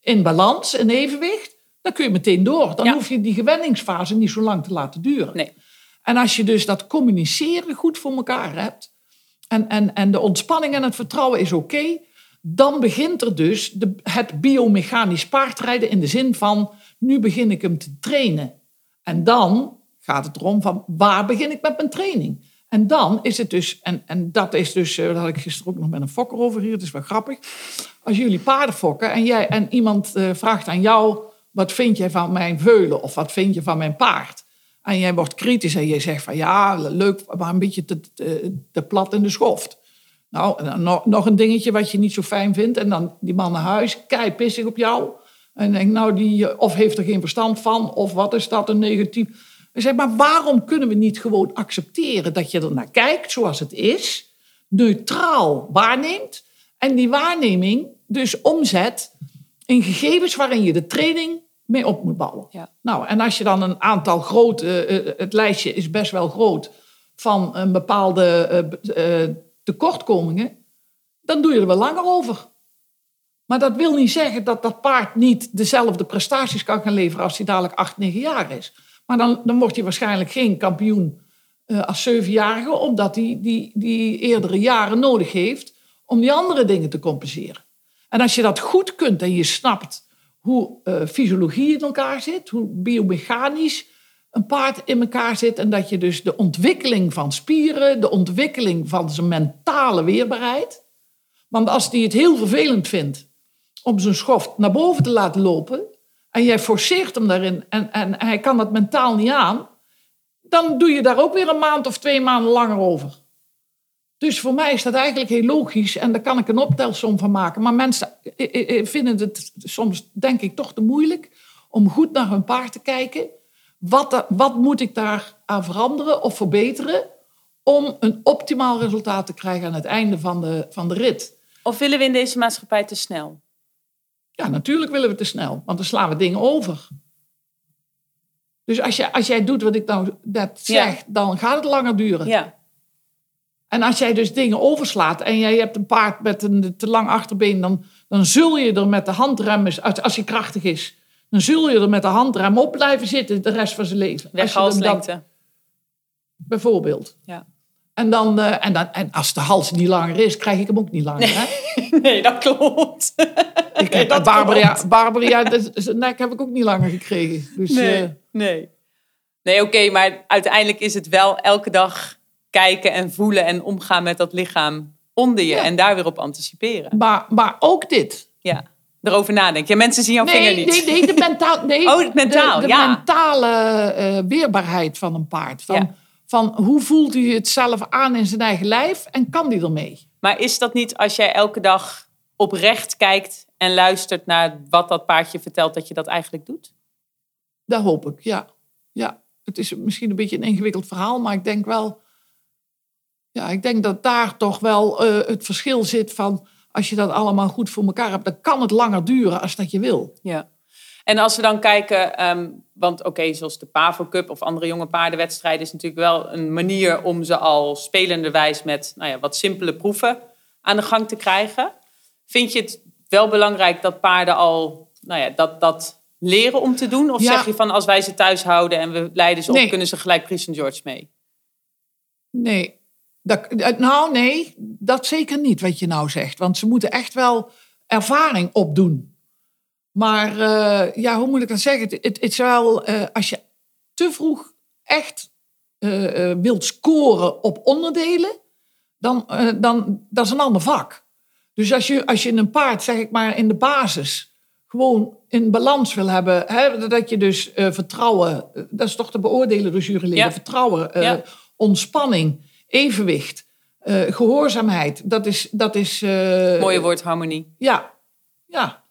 Speaker 1: in balans, in evenwicht. Dan kun je meteen door. Dan
Speaker 2: Ja.
Speaker 1: hoef je die gewenningsfase niet zo lang te laten duren.
Speaker 2: Nee.
Speaker 1: En als je dus dat communiceren goed voor elkaar hebt. En, en, en de ontspanning en het vertrouwen is oké. dan begint er dus de, het biomechanisch paardrijden in de zin van. nu begin ik hem te trainen. En dan gaat het erom van waar begin ik met mijn training? En dan is het dus, en, en dat is dus, eh, daar had ik gisteren ook nog met een fokker over hier, het is wel grappig. Als jullie paarden fokken en, jij, en iemand eh, vraagt aan jou, wat vind jij van mijn veulen of wat vind je van mijn paard? En jij wordt kritisch en je zegt van ja, leuk, maar een beetje te, te, plat in de schoft. Nou, nog, nog een dingetje wat je niet zo fijn vindt. En dan die man naar huis, kei pissig op jou. En denk, nou, die, eh, of heeft er geen verstand van, of wat is dat een negatief. Ik zeg, maar waarom kunnen we niet gewoon accepteren dat je er naar kijkt zoals het is, neutraal waarneemt en die waarneming dus omzet in gegevens waarin je de training mee op moet bouwen.
Speaker 2: Ja.
Speaker 1: Nou, en als je dan een aantal grote, eh, het lijstje is best wel groot van een bepaalde eh, eh, tekortkomingen, dan doe je er wel langer over. Maar dat wil niet zeggen dat dat paard niet dezelfde prestaties kan gaan leveren als hij dadelijk 8, 9 jaar is. Maar dan, dan wordt hij waarschijnlijk geen kampioen eh, als 7-jarige, omdat hij die, die eerdere jaren nodig heeft om die andere dingen te compenseren. En als je dat goed kunt en je snapt hoe eh, fysiologie in elkaar zit, hoe biomechanisch een paard in elkaar zit en dat je dus de ontwikkeling van spieren, de ontwikkeling van zijn mentale weerbaarheid, want als hij het heel vervelend vindt om zijn schoft naar boven te laten lopen en jij forceert hem daarin en, en hij kan dat mentaal niet aan, dan doe je daar ook weer een maand of twee maanden langer over. Dus voor mij is dat eigenlijk heel logisch en daar kan ik een optelsom van maken. Maar mensen eh, eh, eh, vinden het soms, denk ik, toch te moeilijk om goed naar hun paard te kijken. Wat, wat moet ik daar aan veranderen of verbeteren om een optimaal resultaat te krijgen aan het einde van de, van de rit?
Speaker 2: Of willen we in deze maatschappij te snel?
Speaker 1: Ja, natuurlijk willen we te snel, want dan slaan we dingen over. Dus als, je, als jij doet wat ik nou net
Speaker 2: Ja.
Speaker 1: zeg, dan gaat het langer duren.
Speaker 2: Ja.
Speaker 1: En als jij dus dingen overslaat en jij hebt een paard met een te lang achterbeen, dan, dan zul je er met de handrem, als, als hij krachtig is, dan zul je er met de handrem op blijven zitten de rest van zijn leven.
Speaker 2: Weghalslengte.
Speaker 1: bijvoorbeeld.
Speaker 2: Ja.
Speaker 1: En, dan, eh, en, dan, en als de hals niet langer is, krijg ik hem ook niet langer. Hè?
Speaker 2: Nee, dat klopt.
Speaker 1: Ik heb
Speaker 2: dat
Speaker 1: Barbara,
Speaker 2: klopt.
Speaker 1: Barbara zijn nek heb ik ook niet langer gekregen. Dus,
Speaker 2: Nee,
Speaker 1: eh,
Speaker 2: nee. Nee, oké, maar uiteindelijk is het wel elke dag kijken en voelen en omgaan met dat lichaam onder je
Speaker 1: Ja.
Speaker 2: en daar weer op anticiperen.
Speaker 1: maar, maar ook dit.
Speaker 2: Ja, erover nadenken. Ja, mensen zien jouw
Speaker 1: Nee,
Speaker 2: vinger niet.
Speaker 1: nee, nee, de, mentaal, nee,
Speaker 2: Oh, mentaal,
Speaker 1: de, de
Speaker 2: ja.
Speaker 1: mentale eh, weerbaarheid van een paard. Van,
Speaker 2: Ja.
Speaker 1: van hoe voelt hij het zelf aan in zijn eigen lijf en kan die ermee?
Speaker 2: Maar is dat niet als jij elke dag oprecht kijkt en luistert naar wat dat paardje vertelt, dat je dat eigenlijk doet?
Speaker 1: Dat hoop ik, ja. ja. Het is misschien een beetje een ingewikkeld verhaal, maar ik denk wel... Ja, ik denk dat daar toch wel eh, het verschil zit van... als je dat allemaal goed voor elkaar hebt, dan kan het langer duren als dat je wil.
Speaker 2: Ja. En als we dan kijken, ehm, want oké, zoals de Pavo Cup of andere jonge paardenwedstrijden is natuurlijk wel een manier om ze al spelenderwijs met nou ja, wat simpele proeven aan de gang te krijgen. Vind je het wel belangrijk dat paarden al nou ja, dat, dat leren om te doen? Of
Speaker 1: Ja.
Speaker 2: zeg je van als wij ze thuis houden en we leiden ze op, kunnen ze gelijk St. George mee?
Speaker 1: Nee. Dat, eh, nou, nee, dat zeker niet wat je nou zegt. Want ze moeten echt wel ervaring opdoen. Maar eh, ja, hoe moet ik dat zeggen? Het, is wel, eh, als je te vroeg echt eh, wilt scoren op onderdelen, dan, dan dat is een ander vak. Dus als je, als je een paard, zeg ik maar, in de basis gewoon in balans wil hebben, hè, dat je dus vertrouwen, dat is toch te beoordelen door juryleden,
Speaker 2: Ja.
Speaker 1: vertrouwen,
Speaker 2: Ja.
Speaker 1: ontspanning, evenwicht, eh, gehoorzaamheid, dat is... Dat is
Speaker 2: Mooie woord, harmonie.
Speaker 1: ja, ja.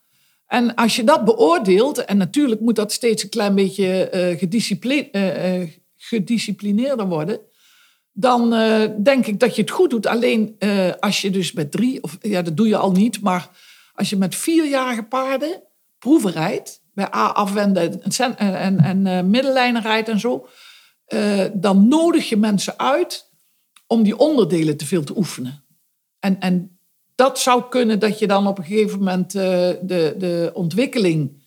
Speaker 1: En als je dat beoordeelt, en natuurlijk moet dat steeds een klein beetje eh, eh, eh, gedisciplineerder worden, dan denk ik dat je het goed doet. Alleen als je dus met drie, of ja, dat doe je al niet, maar als je met vierjarige paarden proeven rijdt, bij A afwenden en, en, en, en middenlijnen rijdt en zo, dan nodig je mensen uit om die onderdelen te veel te oefenen. En, en dat zou kunnen dat je dan op een gegeven moment uh, de, de ontwikkeling,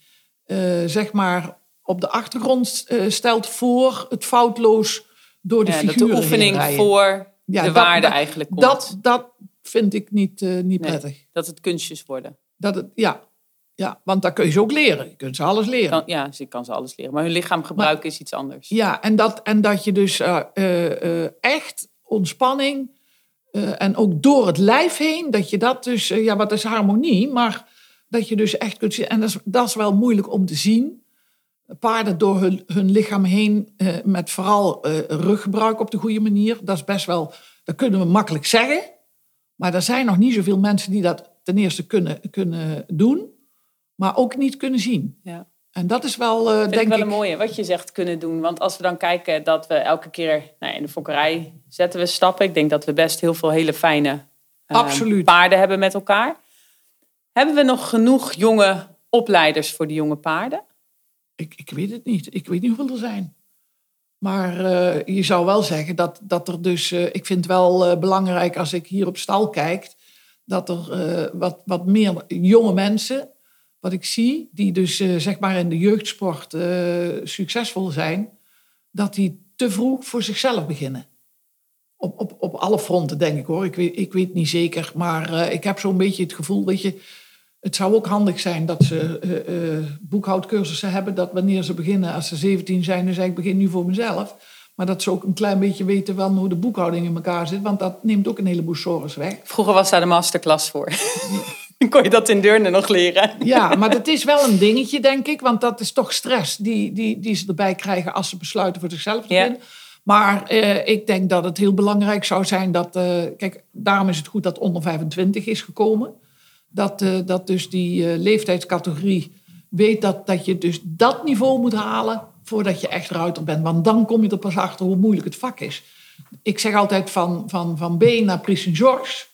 Speaker 1: uh, zeg maar, op de achtergrond uh, stelt voor het foutloos door de ja, figuren
Speaker 2: Dat de oefening voor ja, de dat, waarde
Speaker 1: dat,
Speaker 2: eigenlijk komt.
Speaker 1: Dat, dat vind ik niet, niet prettig.
Speaker 2: Dat het kunstjes worden.
Speaker 1: Dat het, ja, ja, want daar kun je ze ook leren. Je kunt ze alles leren.
Speaker 2: Kan, ja, je kan ze alles leren. Maar hun lichaam gebruiken
Speaker 1: maar,
Speaker 2: is iets anders.
Speaker 1: Ja, en dat, en dat je dus echt ontspanning uh, en ook door het lijf heen, dat je dat dus, ja, wat is harmonie, maar dat je dus echt kunt zien. En dat is, dat is wel moeilijk om te zien. Paarden door hun, hun lichaam heen, met vooral ruggebruik op de goede manier, dat is best wel, dat kunnen we makkelijk zeggen. Maar er zijn nog niet zoveel mensen die dat ten eerste kunnen, kunnen doen maar ook niet kunnen zien.
Speaker 2: Ja.
Speaker 1: En dat is wel, uh, denk ik...
Speaker 2: wel een mooie, wat je zegt, kunnen doen. Want als we dan kijken dat we elke keer... Nou, in de fokkerij zetten we stappen. Ik denk dat we best heel veel hele fijne uh, paarden hebben met elkaar. Hebben we nog genoeg jonge opleiders voor die jonge paarden?
Speaker 1: Ik, ik weet het niet. Ik weet niet hoeveel er zijn. Maar uh, je zou wel zeggen dat, dat er dus... ik vind het wel belangrijk als ik hier op stal kijk... dat er wat, wat meer jonge mensen wat ik zie, die dus zeg maar in de jeugdsport succesvol zijn, dat die te vroeg voor zichzelf beginnen. Op, op, op alle fronten, denk ik hoor. Ik weet, ik weet niet zeker, maar uh, ik heb zo'n beetje het gevoel, weet je, het zou ook handig zijn dat ze boekhoudcursussen hebben, dat wanneer ze beginnen, als ze 17 zijn, dan zeg ik begin nu voor mezelf. Maar dat ze ook een klein beetje weten wel hoe de boekhouding in elkaar zit, want dat neemt ook een heleboel zorgen weg.
Speaker 2: Vroeger was daar de masterclass voor. Dan kon je dat in Deurne nog leren.
Speaker 1: Ja, maar dat is wel een dingetje, denk ik. Want dat is toch stress die, die, die ze erbij krijgen als ze besluiten voor zichzelf te ja. Maar eh, ik denk dat het heel belangrijk zou zijn dat... Uh, kijk, daarom is het goed dat onder 25 is gekomen. Dat, uh, dat dus die leeftijdscategorie weet dat, dat je dus dat niveau moet halen... voordat je echt ruiter bent. Want dan kom je er pas achter hoe moeilijk het vak is. Ik zeg altijd van, van, van B naar Prix Georges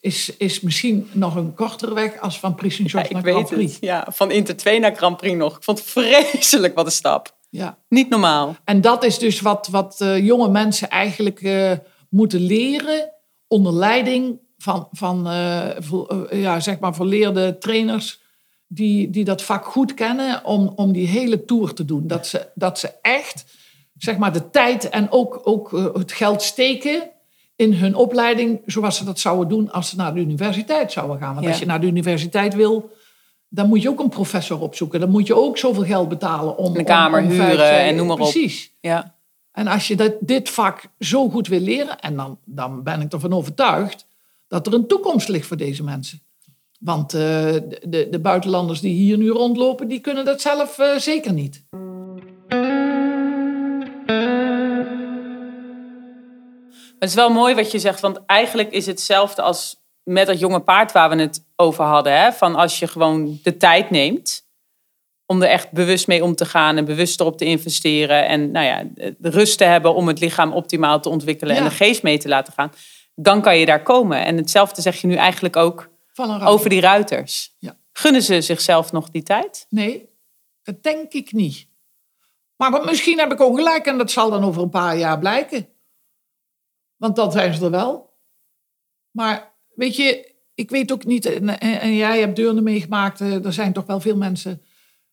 Speaker 1: is, is misschien nog een kortere weg als van Prix Saint-Georges
Speaker 2: ja,
Speaker 1: naar Grand
Speaker 2: Prix. Het. Ja, van Inter 2 naar Grand Prix nog. Ik vond het vreselijk wat een stap.
Speaker 1: Ja.
Speaker 2: Niet normaal.
Speaker 1: En dat is dus wat, wat uh, jonge mensen eigenlijk uh, moeten leren onder leiding van, van uh, vo, ja, zeg maar volleerde trainers die, die dat vak goed kennen om, om die hele tour te doen. Dat ze, dat ze echt zeg maar, de tijd en ook, ook het geld steken in hun opleiding zoals ze dat zouden doen als ze naar de universiteit zouden gaan. Want als je naar de universiteit wil, dan moet je ook een professor opzoeken. Dan moet je ook zoveel geld betalen om...
Speaker 2: Een kamer
Speaker 1: om, om
Speaker 2: huren vijf, en noem maar
Speaker 1: precies. op. Precies.
Speaker 2: Ja.
Speaker 1: En als je dat, dit vak zo goed wil leren, en dan, dan ben ik ervan overtuigd dat er een toekomst ligt voor deze mensen. Want uh, de, de, de, buitenlanders die hier nu rondlopen, die kunnen dat zelf uh, zeker niet.
Speaker 2: Het is wel mooi wat je zegt, want eigenlijk is het hetzelfde als met dat jonge paard waar we het over hadden. Hè? Van als je gewoon de tijd neemt om er echt bewust mee om te gaan en bewust erop te investeren. En nou ja, de rust te hebben om het lichaam optimaal te ontwikkelen en de geest mee te laten gaan. Dan kan je daar komen. En hetzelfde zeg je nu eigenlijk ook over die ruiters.
Speaker 1: Ja.
Speaker 2: Gunnen ze zichzelf nog die tijd?
Speaker 1: Nee, dat denk ik niet. Maar misschien heb ik ook gelijk en dat zal dan over een paar jaar blijken. Want dat zijn ze er wel. Maar weet je, ik weet ook niet, en, en jij hebt Deurne meegemaakt, eh, er zijn toch wel veel mensen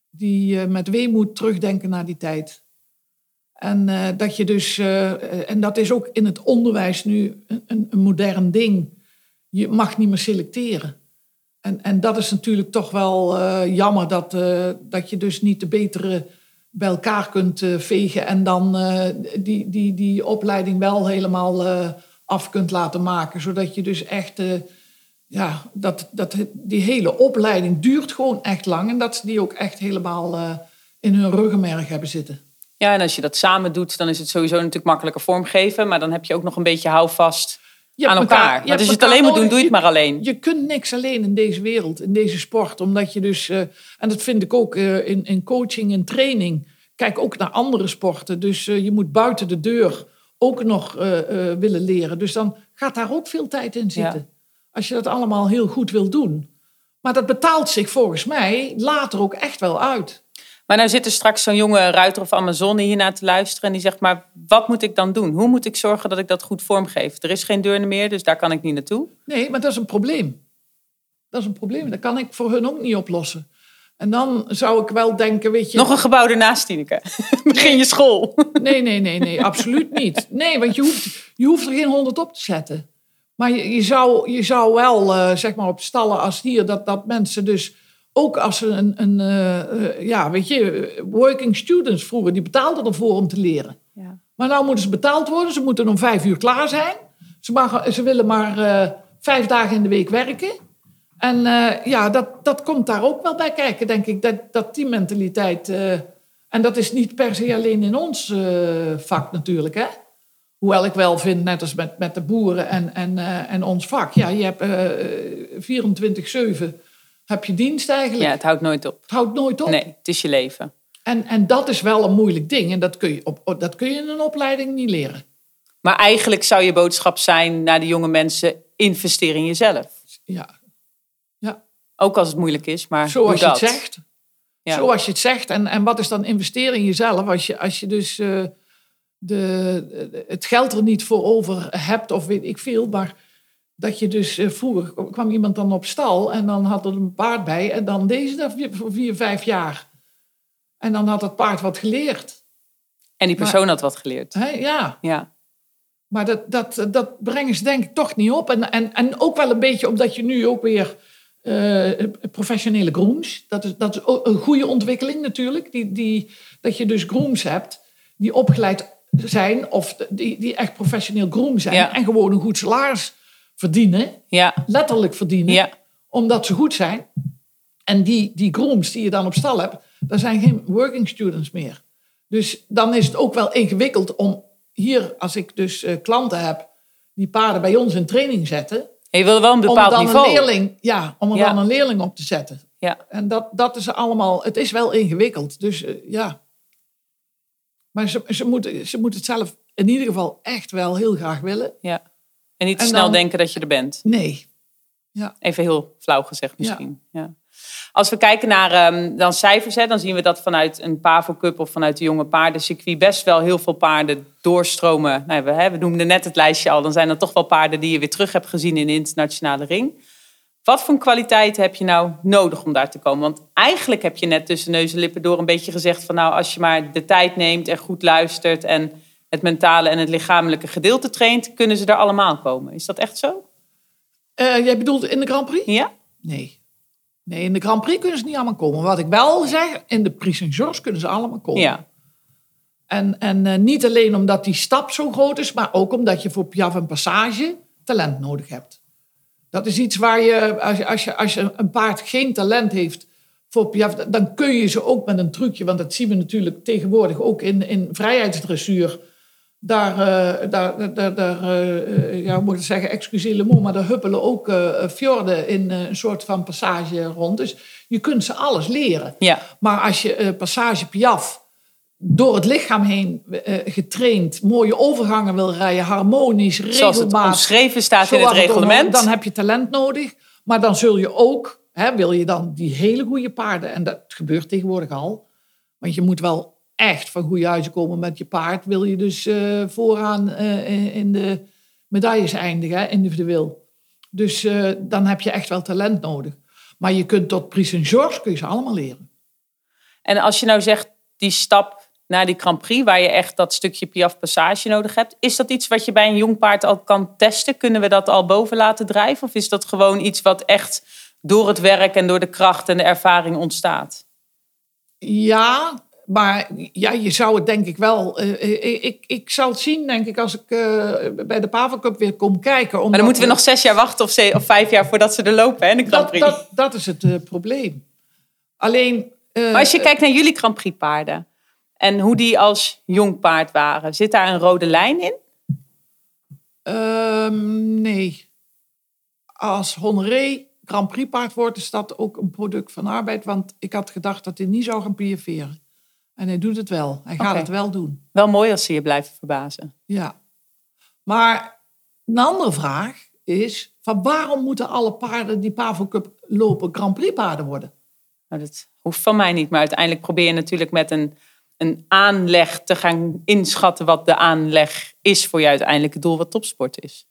Speaker 1: die uh, met weemoed terugdenken naar die tijd. En uh, dat je dus, en dat is ook in het onderwijs nu een, een, modern ding. Je mag niet meer selecteren. En, en dat is natuurlijk toch wel jammer dat, dat je dus niet de betere bij elkaar kunt vegen en dan die, die, die opleiding wel helemaal af kunt laten maken. Zodat je dus echt, ja, dat, dat, die hele opleiding duurt gewoon echt lang en dat ze die ook echt helemaal in hun ruggenmerg hebben zitten.
Speaker 2: Ja, en als je dat samen doet, dan is het sowieso natuurlijk makkelijker vormgeven, maar dan heb je ook nog een beetje houvast aan elkaar. Want als je het alleen moet doen, doe je het maar alleen.
Speaker 1: Je kunt niks alleen in deze wereld, in deze sport. Omdat je dus, uh, en dat vind ik ook in, in coaching en training. Kijk ook naar andere sporten. Dus je moet buiten de deur ook nog willen leren. Dus dan gaat daar ook veel tijd in zitten. Ja. Als je dat allemaal heel goed wil doen. Maar dat betaalt zich volgens mij later ook echt wel uit.
Speaker 2: Maar nou zit er straks zo'n jonge ruiter of Amazone hiernaar te luisteren. En die zegt, maar wat moet ik dan doen? Hoe moet ik zorgen dat ik dat goed vormgeef? Er is geen deur meer, dus daar kan ik niet naartoe.
Speaker 1: Nee, maar dat is een probleem. Dat is een probleem. Dat kan ik voor hun ook niet oplossen. En dan zou ik wel denken, weet je...
Speaker 2: Nog een gebouw ernaast, Tineke. Begin je school.
Speaker 1: Nee, nee, nee, nee, absoluut niet. Nee, want je hoeft, je hoeft er geen honderd op te zetten. Maar je, je, zou, je zou wel, uh, zeg maar op stallen als hier, dat, dat mensen dus ook als ze een, een uh, ja, weet je, working students vroeger, die betaalden ervoor om te leren. Ja. Maar nou moeten ze betaald worden, ze moeten om vijf uur klaar zijn. Ze, mag, ze willen maar uh, vijf dagen in de week werken. En ja, dat, dat komt daar ook wel bij kijken, denk ik, dat, dat die mentaliteit. en dat is niet per se alleen in ons vak natuurlijk, hè. Hoewel ik wel vind, net als met, met de boeren en, en, en ons vak, ja, je hebt 24-7 heb je dienst eigenlijk.
Speaker 2: Ja, het houdt nooit op.
Speaker 1: Het houdt nooit op.
Speaker 2: Nee, het is je leven.
Speaker 1: En, en dat is wel een moeilijk ding. En dat kun, je op, dat kun je in een opleiding niet leren.
Speaker 2: Maar eigenlijk zou je boodschap zijn naar de jonge mensen: investeer in jezelf.
Speaker 1: Ja.
Speaker 2: Ook als het moeilijk is, maar.
Speaker 1: Zoals
Speaker 2: je
Speaker 1: het zegt. Ja. Zoals je het zegt. En, en wat is dan investeren in jezelf? Als je, als je dus uh, de, het geld er niet voor over hebt, of weet ik veel, maar dat je dus uh, vroeger kwam iemand dan op stal en dan had er een paard bij en dan deze dat voor vier, vijf jaar. En dan had het paard wat geleerd.
Speaker 2: En die persoon had wat geleerd.
Speaker 1: Hè, ja.
Speaker 2: ja.
Speaker 1: Maar dat, dat, dat brengen ze denk ik toch niet op. En, en, en ook wel een beetje omdat je nu ook weer uh, professionele grooms. Dat is, dat is een goede ontwikkeling natuurlijk. Die, die, dat je dus grooms hebt die opgeleid zijn of die, die echt professioneel groom zijn. En gewoon een goed salaris verdienen.
Speaker 2: Ja.
Speaker 1: Letterlijk verdienen.
Speaker 2: Ja.
Speaker 1: Omdat ze goed zijn. En die, die grooms die je dan op stal hebt, dat zijn geen working students meer. Dus dan is het ook wel ingewikkeld om hier, als ik dus uh, klanten heb die paarden bij ons in training zetten.
Speaker 2: En je wil wel een bepaald
Speaker 1: om dan
Speaker 2: niveau.
Speaker 1: Een leerling, ja, om er
Speaker 2: Ja.
Speaker 1: dan een leerling op te zetten.
Speaker 2: Ja.
Speaker 1: En dat, dat is allemaal, het is wel ingewikkeld. Dus eh, ja. Maar ze, ze, moeten, ze moeten het zelf in ieder geval echt wel heel graag willen.
Speaker 2: Ja. En niet te
Speaker 1: En
Speaker 2: snel
Speaker 1: dan-
Speaker 2: denken dat je er bent.
Speaker 1: Nee.
Speaker 2: Even heel flauw gezegd misschien. Ja. Als we kijken naar ehm, dan cijfers, hè, dan zien we dat vanuit een Pavo Cup of vanuit de jonge paardencircuit best wel heel veel paarden doorstromen. Nou, we, hè, we noemden net het lijstje al. Dan zijn er toch wel paarden die je weer terug hebt gezien in de internationale ring. Wat voor kwaliteit heb je nou nodig om daar te komen? Want eigenlijk heb je net tussen neus en lippen door een beetje gezegd van nou, als je maar de tijd neemt en goed luistert en het mentale en het lichamelijke gedeelte traint, kunnen ze er allemaal komen. Is dat echt zo?
Speaker 1: Eh, jij bedoelt in de Grand Prix?
Speaker 2: Ja?
Speaker 1: Nee. Nee, in de Grand Prix kunnen ze niet allemaal komen. Wat ik wel zeg, in de Prix Saint-Georges kunnen ze allemaal komen.
Speaker 2: Ja.
Speaker 1: En, en eh, niet alleen omdat die stap zo groot is, maar ook omdat je voor Piaf en Passage talent nodig hebt. Dat is iets waar je, als je, als je, als je een paard geen talent heeft voor Piaf, dan kun je ze ook met een trucje, want dat zien we natuurlijk tegenwoordig ook in, in vrijheidsdressuur. Daar, eh, daar, daar, daar eh, eh, ja, hoe moet ik zeggen, excuseer le maar daar huppelen ook fjorden in een soort van passage rond. Dus je kunt ze alles leren.
Speaker 2: Ja.
Speaker 1: Maar als je passage piaf door het lichaam heen getraind, mooie overgangen wil rijden, harmonisch,
Speaker 2: Zoals het
Speaker 1: regelmatig.
Speaker 2: omschreven staat in het reglement.
Speaker 1: Dan heb je talent nodig. Maar dan zul je ook, hè, wil je dan die hele goede paarden, en dat gebeurt tegenwoordig al, want je moet wel echt van goede huizen komen met je paard, wil je dus eh, vooraan eh, in- de medailles eindigen, hè, individueel. Dus eh, dan heb je echt wel talent nodig. Maar je kunt tot Prix Saint-Georges kun je ze allemaal leren.
Speaker 2: En als je nou zegt die stap naar die Grand Prix, waar je echt dat stukje Piaf Passage nodig hebt, is dat iets wat je bij een jong paard al kan testen? Kunnen we dat al boven laten drijven? Of is dat gewoon iets wat echt door het werk en door de kracht en de ervaring ontstaat?
Speaker 1: Ja, maar ja, je zou het denk ik wel. eh, eh, ik, ik zou het zien, denk ik, als ik eh, bij de Pavel Cup weer kom kijken.
Speaker 2: Maar dan moeten we nog zes jaar wachten of, ze- of vijf jaar voordat ze er lopen, hè, de Grand
Speaker 1: Dat,
Speaker 2: Prix.
Speaker 1: dat, dat is het eh, probleem. Alleen. eh,
Speaker 2: Maar als je kijkt naar jullie Grand Prix paarden en hoe die als jong paard waren, zit daar een rode lijn in?
Speaker 1: ehm, nee. Als Honoré Grand Prix paard wordt, is dat ook een product van arbeid. Want ik had gedacht dat hij niet zou gaan piaferen. En hij doet het wel. Hij gaat het wel doen.
Speaker 2: Wel mooi als ze je blijven verbazen.
Speaker 1: Ja. Maar een andere vraag is: van waarom moeten alle paarden die Pavel Cup lopen Grand Prix paarden worden?
Speaker 2: Nou, dat hoeft van mij niet. Maar uiteindelijk probeer je natuurlijk met een, een aanleg te gaan inschatten wat de aanleg is voor je uiteindelijke doel, wat topsport is.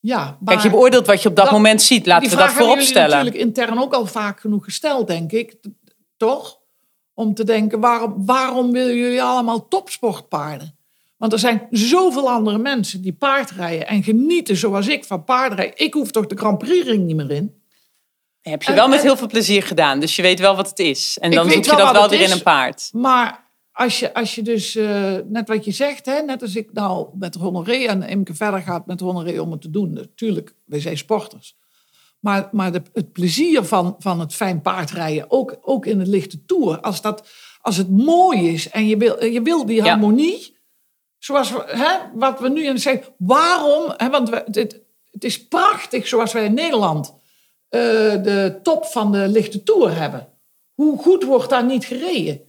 Speaker 1: Ja, maar
Speaker 2: Kijk, je beoordeelt wat je op dat,
Speaker 1: dat-
Speaker 2: moment ziet. Laten we dat voorop stellen.
Speaker 1: natuurlijk intern ook al vaak genoeg gesteld, denk ik. Toch? Om te denken, waarom, waarom willen jullie allemaal topsportpaarden? Want er zijn zoveel andere mensen die paardrijden en genieten zoals ik van paardrijden. Ik hoef toch de Grand Prix ring niet meer in.
Speaker 2: heb je
Speaker 1: En-
Speaker 2: wel met heel veel plezier gedaan. Dus je weet wel wat het is. En dan zoek je dat wel weer in een paard.
Speaker 1: Maar als je, als je dus, eh, net wat je zegt, hè, net als ik nou met Honoré en Imke verder gaat met Honoré om het te doen. Natuurlijk, wij zijn sporters. Maar, maar de, het plezier van, van het fijn paardrijden, ook, ook in het lichte toer, als, dat, als het mooi is en je wil, je wil die
Speaker 2: Ja.
Speaker 1: harmonie, zoals we, hè, wat we nu in zeggen, waarom, hè, want we, het, het is prachtig zoals wij in Nederland eh, de top van de lichte toer hebben. Hoe goed wordt daar niet gereden?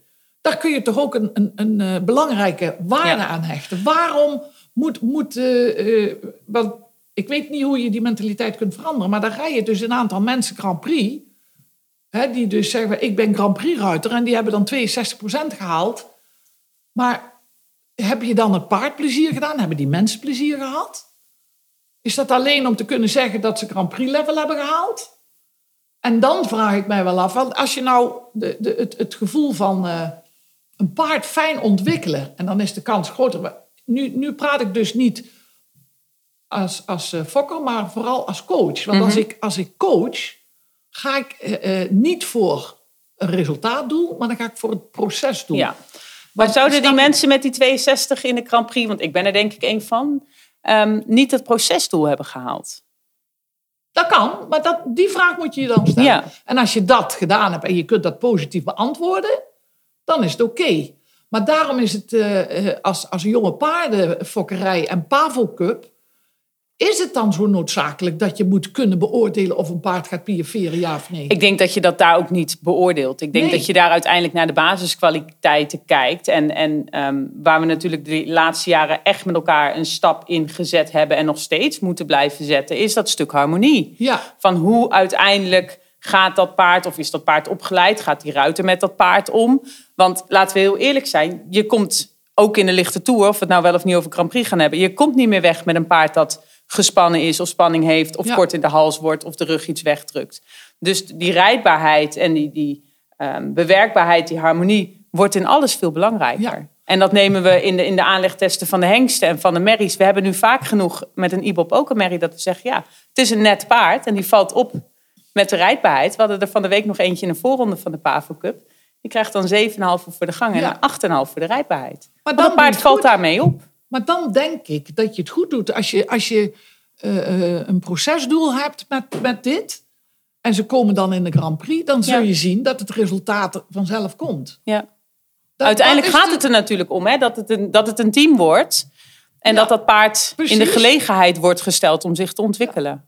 Speaker 1: Daar kun je toch ook een, een, een eh, belangrijke waarde
Speaker 2: Ja.
Speaker 1: aan hechten. Waarom moet... moet eh, want ik weet niet hoe je die mentaliteit kunt veranderen... maar daar rijden dus een aantal mensen Grand Prix... Hè, die dus zeggen, ik ben Grand Prix-ruiter... en die hebben dan 62% gehaald. Maar heb je dan het paard plezier gedaan? Hebben die mensen plezier gehad? Is dat alleen om te kunnen zeggen dat ze Grand Prix-level hebben gehaald? En dan vraag ik mij wel af, want als je nou de, de, het, gevoel van eh, een paard fijn ontwikkelen, en dan is de kans groter. Nu, nu praat ik dus niet als, als eh, fokker, maar vooral als coach. Want als, ik, als ik coach, ga ik eh, eh, niet voor een resultaatdoel, maar dan ga ik voor het procesdoel.
Speaker 2: Ja. Maar zouden die mensen met die 62 in de Grand Prix, want ik ben er denk ik één van, ehm, niet het procesdoel hebben gehaald?
Speaker 1: Dat kan, maar dat, die vraag moet je je dan stellen.
Speaker 2: Ja.
Speaker 1: En als je dat gedaan hebt en je kunt dat positief beantwoorden, dan is het oké. Maar daarom is het eh, als, als jonge paardenfokkerij en Pavo Cup... is het dan zo noodzakelijk dat je moet kunnen beoordelen... of een paard gaat piaferen, ja of nee?
Speaker 2: Ik denk dat je dat daar ook niet beoordeelt. Ik denk
Speaker 1: Nee.
Speaker 2: dat je daar uiteindelijk naar de basiskwaliteiten kijkt. En, en ehm, waar we natuurlijk de laatste jaren echt met elkaar een stap in gezet hebben en nog steeds moeten blijven zetten, is dat stuk harmonie.
Speaker 1: Ja,
Speaker 2: Van hoe uiteindelijk gaat dat paard, of is dat paard opgeleid, gaat die ruiter met dat paard om? Want laten we heel eerlijk zijn, je komt ook in de lichte toer, of we het nou wel of niet over Grand Prix gaan hebben, je komt niet meer weg met een paard dat gespannen is of spanning heeft of
Speaker 1: Ja.
Speaker 2: kort in de hals wordt of de rug iets wegdrukt. Dus die rijdbaarheid en die, die ehm, bewerkbaarheid, die harmonie, wordt in alles veel belangrijker.
Speaker 1: Ja.
Speaker 2: En dat nemen we in de, in de aanlegtesten van de hengsten en van de merries. We hebben nu vaak genoeg met een IBOP ook een merrie dat we zeggen... ja, het is een net paard en die valt op met de rijdbaarheid. We hadden er van de week nog eentje in de voorronde van de Pavo Cup. Die krijgt dan 7,5 voor de gang en
Speaker 1: Ja.
Speaker 2: een 8,5 voor de rijdbaarheid. Maar dat paard valt daarmee op.
Speaker 1: maar dan denk ik dat je het goed doet. Als je, als je eh, eh, een procesdoel hebt met, met dit... en ze komen dan in de Grand Prix... dan zul
Speaker 2: Ja.
Speaker 1: je zien dat het resultaat er vanzelf komt.
Speaker 2: Ja.
Speaker 1: Dat-
Speaker 2: Uiteindelijk
Speaker 1: dat
Speaker 2: gaat
Speaker 1: de-
Speaker 2: het er natuurlijk om hè, dat, het een, dat het een team wordt. En
Speaker 1: Ja,
Speaker 2: dat dat paard in de gelegenheid wordt gesteld om zich te ontwikkelen.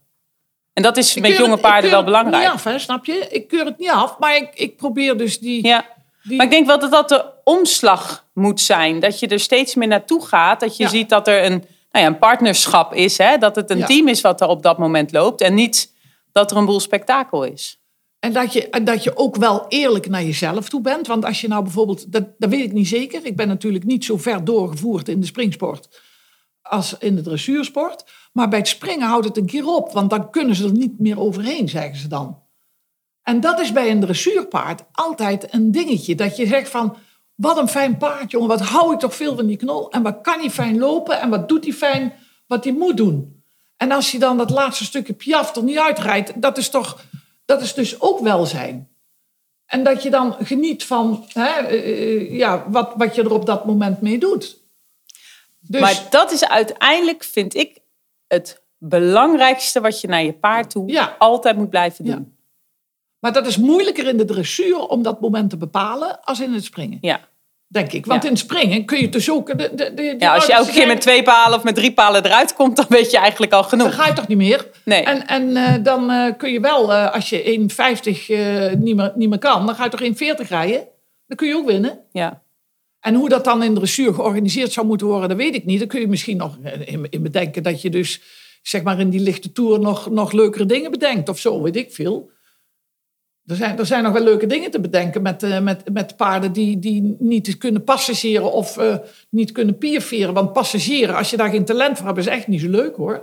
Speaker 2: En dat is met jonge
Speaker 1: het-
Speaker 2: paarden
Speaker 1: keur
Speaker 2: wel
Speaker 1: het
Speaker 2: belangrijk.
Speaker 1: Niet af, hè, snap je? Ik keur het niet af, maar ik, ik probeer dus die...
Speaker 2: Ja.
Speaker 1: Die
Speaker 2: Maar ik denk wel dat dat de omslag moet zijn. Dat je er steeds meer naartoe gaat. Dat je
Speaker 1: Ja.
Speaker 2: ziet dat er een, nou ja, een partnerschap is. Hè? Dat het een
Speaker 1: Ja.
Speaker 2: team is wat er op dat moment loopt. En niet dat er een boel spektakel is.
Speaker 1: En dat je, en dat je ook wel eerlijk naar jezelf toe bent. Want als je nou bijvoorbeeld, dat, dat weet ik niet zeker. Ik ben natuurlijk niet zo ver doorgevoerd in de springsport als in de dressuursport. Maar bij het springen houdt het een keer op. Want dan kunnen ze er niet meer overheen, zeggen ze dan. En dat is bij een dressuurpaard altijd een dingetje. Dat je zegt van, wat een fijn paard, jongen. Wat hou ik toch veel van die knol. En wat kan hij fijn lopen. En wat doet hij fijn wat hij moet doen. En als hij dan dat laatste stukje piaf er niet uitrijdt. Dat is toch, dat is dus ook welzijn. En dat je dan geniet van hè, eh, ja, wat, wat je er op dat moment mee doet. Dus
Speaker 2: Maar dat is uiteindelijk, vind ik, het belangrijkste wat je naar je paard toe
Speaker 1: Ja.
Speaker 2: altijd moet blijven
Speaker 1: Ja. Maar dat is moeilijker in de dressuur om dat moment te bepalen als in het springen.
Speaker 2: Ja.
Speaker 1: Denk ik. Want
Speaker 2: Ja.
Speaker 1: in het springen kun je dus ook... De, de, de,
Speaker 2: Ja, als je elke keer met twee palen of met drie palen eruit komt, dan weet je eigenlijk al
Speaker 1: Dan
Speaker 2: genoeg.
Speaker 1: ga je toch niet meer?
Speaker 2: Nee.
Speaker 1: En, en eh, dan eh, kun je wel, eh, als je 1,50 eh niet, meer, niet meer kan, dan ga je toch 1,40 rijden? Dan kun je ook winnen.
Speaker 2: Ja.
Speaker 1: En hoe dat dan in dressuur georganiseerd zou moeten worden, dat weet ik niet. Dan kun je misschien nog in, in bedenken dat je dus, zeg maar, in die lichte toer nog, nog leukere dingen bedenkt of zo, weet ik veel. Er zijn, er zijn nog wel leuke dingen te bedenken met, uh, met, met paarden die, die niet kunnen passageren of uh, niet kunnen pierveren. Want passagieren, als je daar geen talent voor hebt, is echt niet zo leuk hoor.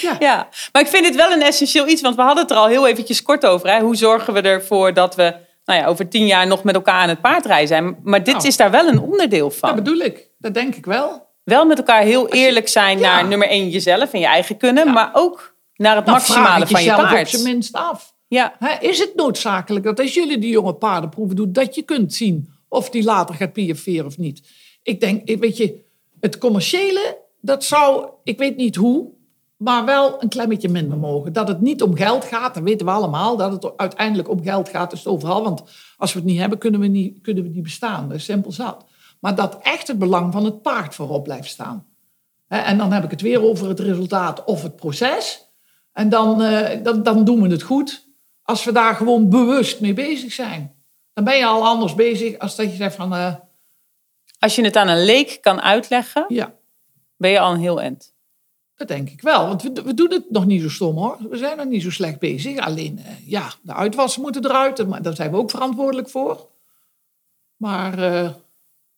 Speaker 2: ja. ja, maar ik vind het wel een essentieel iets, want we hadden het er al heel eventjes kort over. Hè? Hoe zorgen we ervoor dat we nou ja, over tien jaar nog met elkaar aan het paardrijden zijn? Maar dit nou. is daar wel een onderdeel van.
Speaker 1: Dat bedoel ik, dat denk ik wel.
Speaker 2: Wel met elkaar heel eerlijk zijn naar nummer één jezelf en je eigen kunnen, maar ook naar het maximale van je paard. op
Speaker 1: zijn minst af. Ja. is het noodzakelijk dat als jullie die jonge paardenproeven doen, dat je kunt zien of die later gaat piaferen of niet? Ik denk, weet je, het commerciële, dat zou, ik weet niet hoe, maar wel een klein beetje minder mogen. Dat het niet om geld gaat, dat weten we allemaal. Dat het uiteindelijk om geld gaat, is het overal. Want als we het niet hebben, kunnen we niet, kunnen we niet bestaan. Dat is simpel zat. Maar dat echt het belang van het paard voorop blijft staan. En dan heb ik het weer over het resultaat of het proces. En dan, uh, dan, dan doen we het goed als we daar gewoon bewust mee bezig zijn. Dan ben je al anders bezig als dat je zegt van... Uh,
Speaker 2: als je het aan een leek kan uitleggen, ja. ben je al een heel eind.
Speaker 1: Dat denk ik wel, want we, we, doen het nog niet zo stom hoor. We zijn nog niet zo slecht bezig. Alleen, uh, ja, de uitwassen moeten eruit, maar daar zijn we ook verantwoordelijk voor. Maar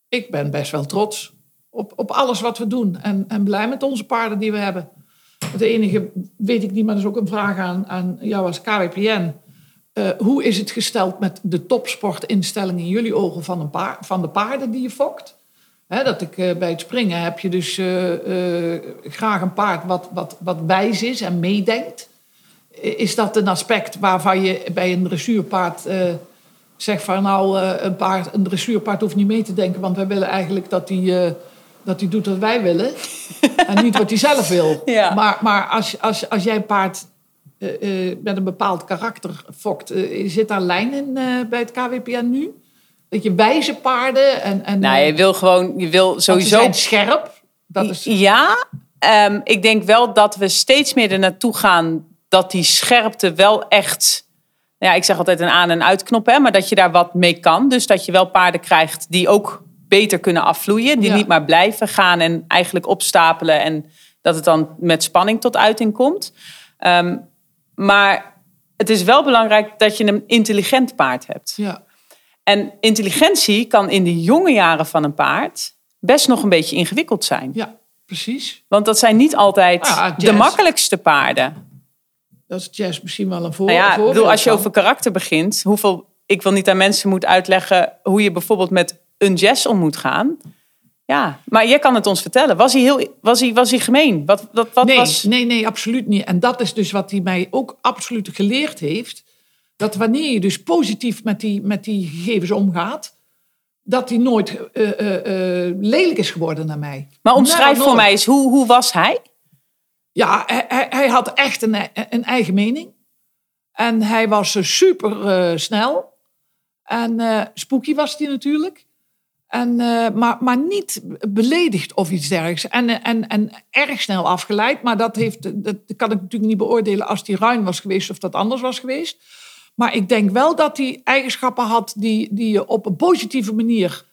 Speaker 1: ik ben best wel trots op, op alles wat we doen en, en blij met onze paarden die we hebben. Het enige weet ik niet, maar dat is ook een vraag aan, aan jou als KWPN. Eh, hoe is het gesteld met de topsportinstelling in jullie ogen van, een paar, van de paarden die je fokt? Dat ik uh, bij het springen heb je dus uh, graag een paard wat, wat, wat wijs is en meedenkt. Is dat een aspect waarvan je bij een dressuurpaard zegt van nou, een, paard, een dressuurpaard hoeft niet mee te denken, want wij willen eigenlijk dat hij dat hij doet wat wij willen en niet wat hij zelf wil. Maar, maar als, als, als jij een paard uh, uh, met een bepaald karakter fokt, uh, zit daar lijn in bij het KWPN nu? Dat je wijze paarden en... en
Speaker 2: nou, je wil gewoon, je wil sowieso...
Speaker 1: Zijn scherp. Dat is...
Speaker 2: Ja, um, ik denk wel dat we steeds meer er naartoe gaan dat die scherpte wel echt... Ja, ik zeg altijd een aan- en uitknop, hè, maar dat je daar wat mee kan. Dus dat je wel paarden krijgt die ook beter kunnen afvloeien. Die niet maar blijven gaan en eigenlijk opstapelen. En dat het dan met spanning tot uiting komt. Um, maar het is wel belangrijk dat je een intelligent paard hebt. Ja. En intelligentie kan in de jonge jaren van een paard best nog een beetje ingewikkeld zijn.
Speaker 1: Ja, precies.
Speaker 2: Want dat zijn niet altijd ah, de makkelijkste paarden.
Speaker 1: Dat is jazz misschien wel een voor,
Speaker 2: nou ja, bedoel, Als je over karakter begint, hoeveel ik wil niet aan mensen moet uitleggen hoe je bijvoorbeeld met een jazz om moet gaan. Ja, maar jij kan het ons vertellen. Was hij, heel, was hij, was hij gemeen? Wat, wat, wat
Speaker 1: nee,
Speaker 2: was...
Speaker 1: nee, nee, absoluut niet. En dat is dus wat hij mij ook absoluut geleerd heeft. Dat wanneer je dus positief met die, met die gegevens omgaat, dat hij nooit uh, uh, uh, lelijk is geworden naar mij.
Speaker 2: Maar omschrijf voor mij eens, hoe, hoe was hij?
Speaker 1: Ja, hij, hij had echt een, een eigen mening. En hij was super snel. En spooky was hij natuurlijk. En, uh, maar, maar niet beledigd of iets dergelijks. En, en, en erg snel afgeleid. Maar dat, heeft, dat kan ik natuurlijk niet beoordelen als die ruim was geweest of dat anders was geweest. Maar ik denk wel dat hij eigenschappen had die, die je op een positieve manier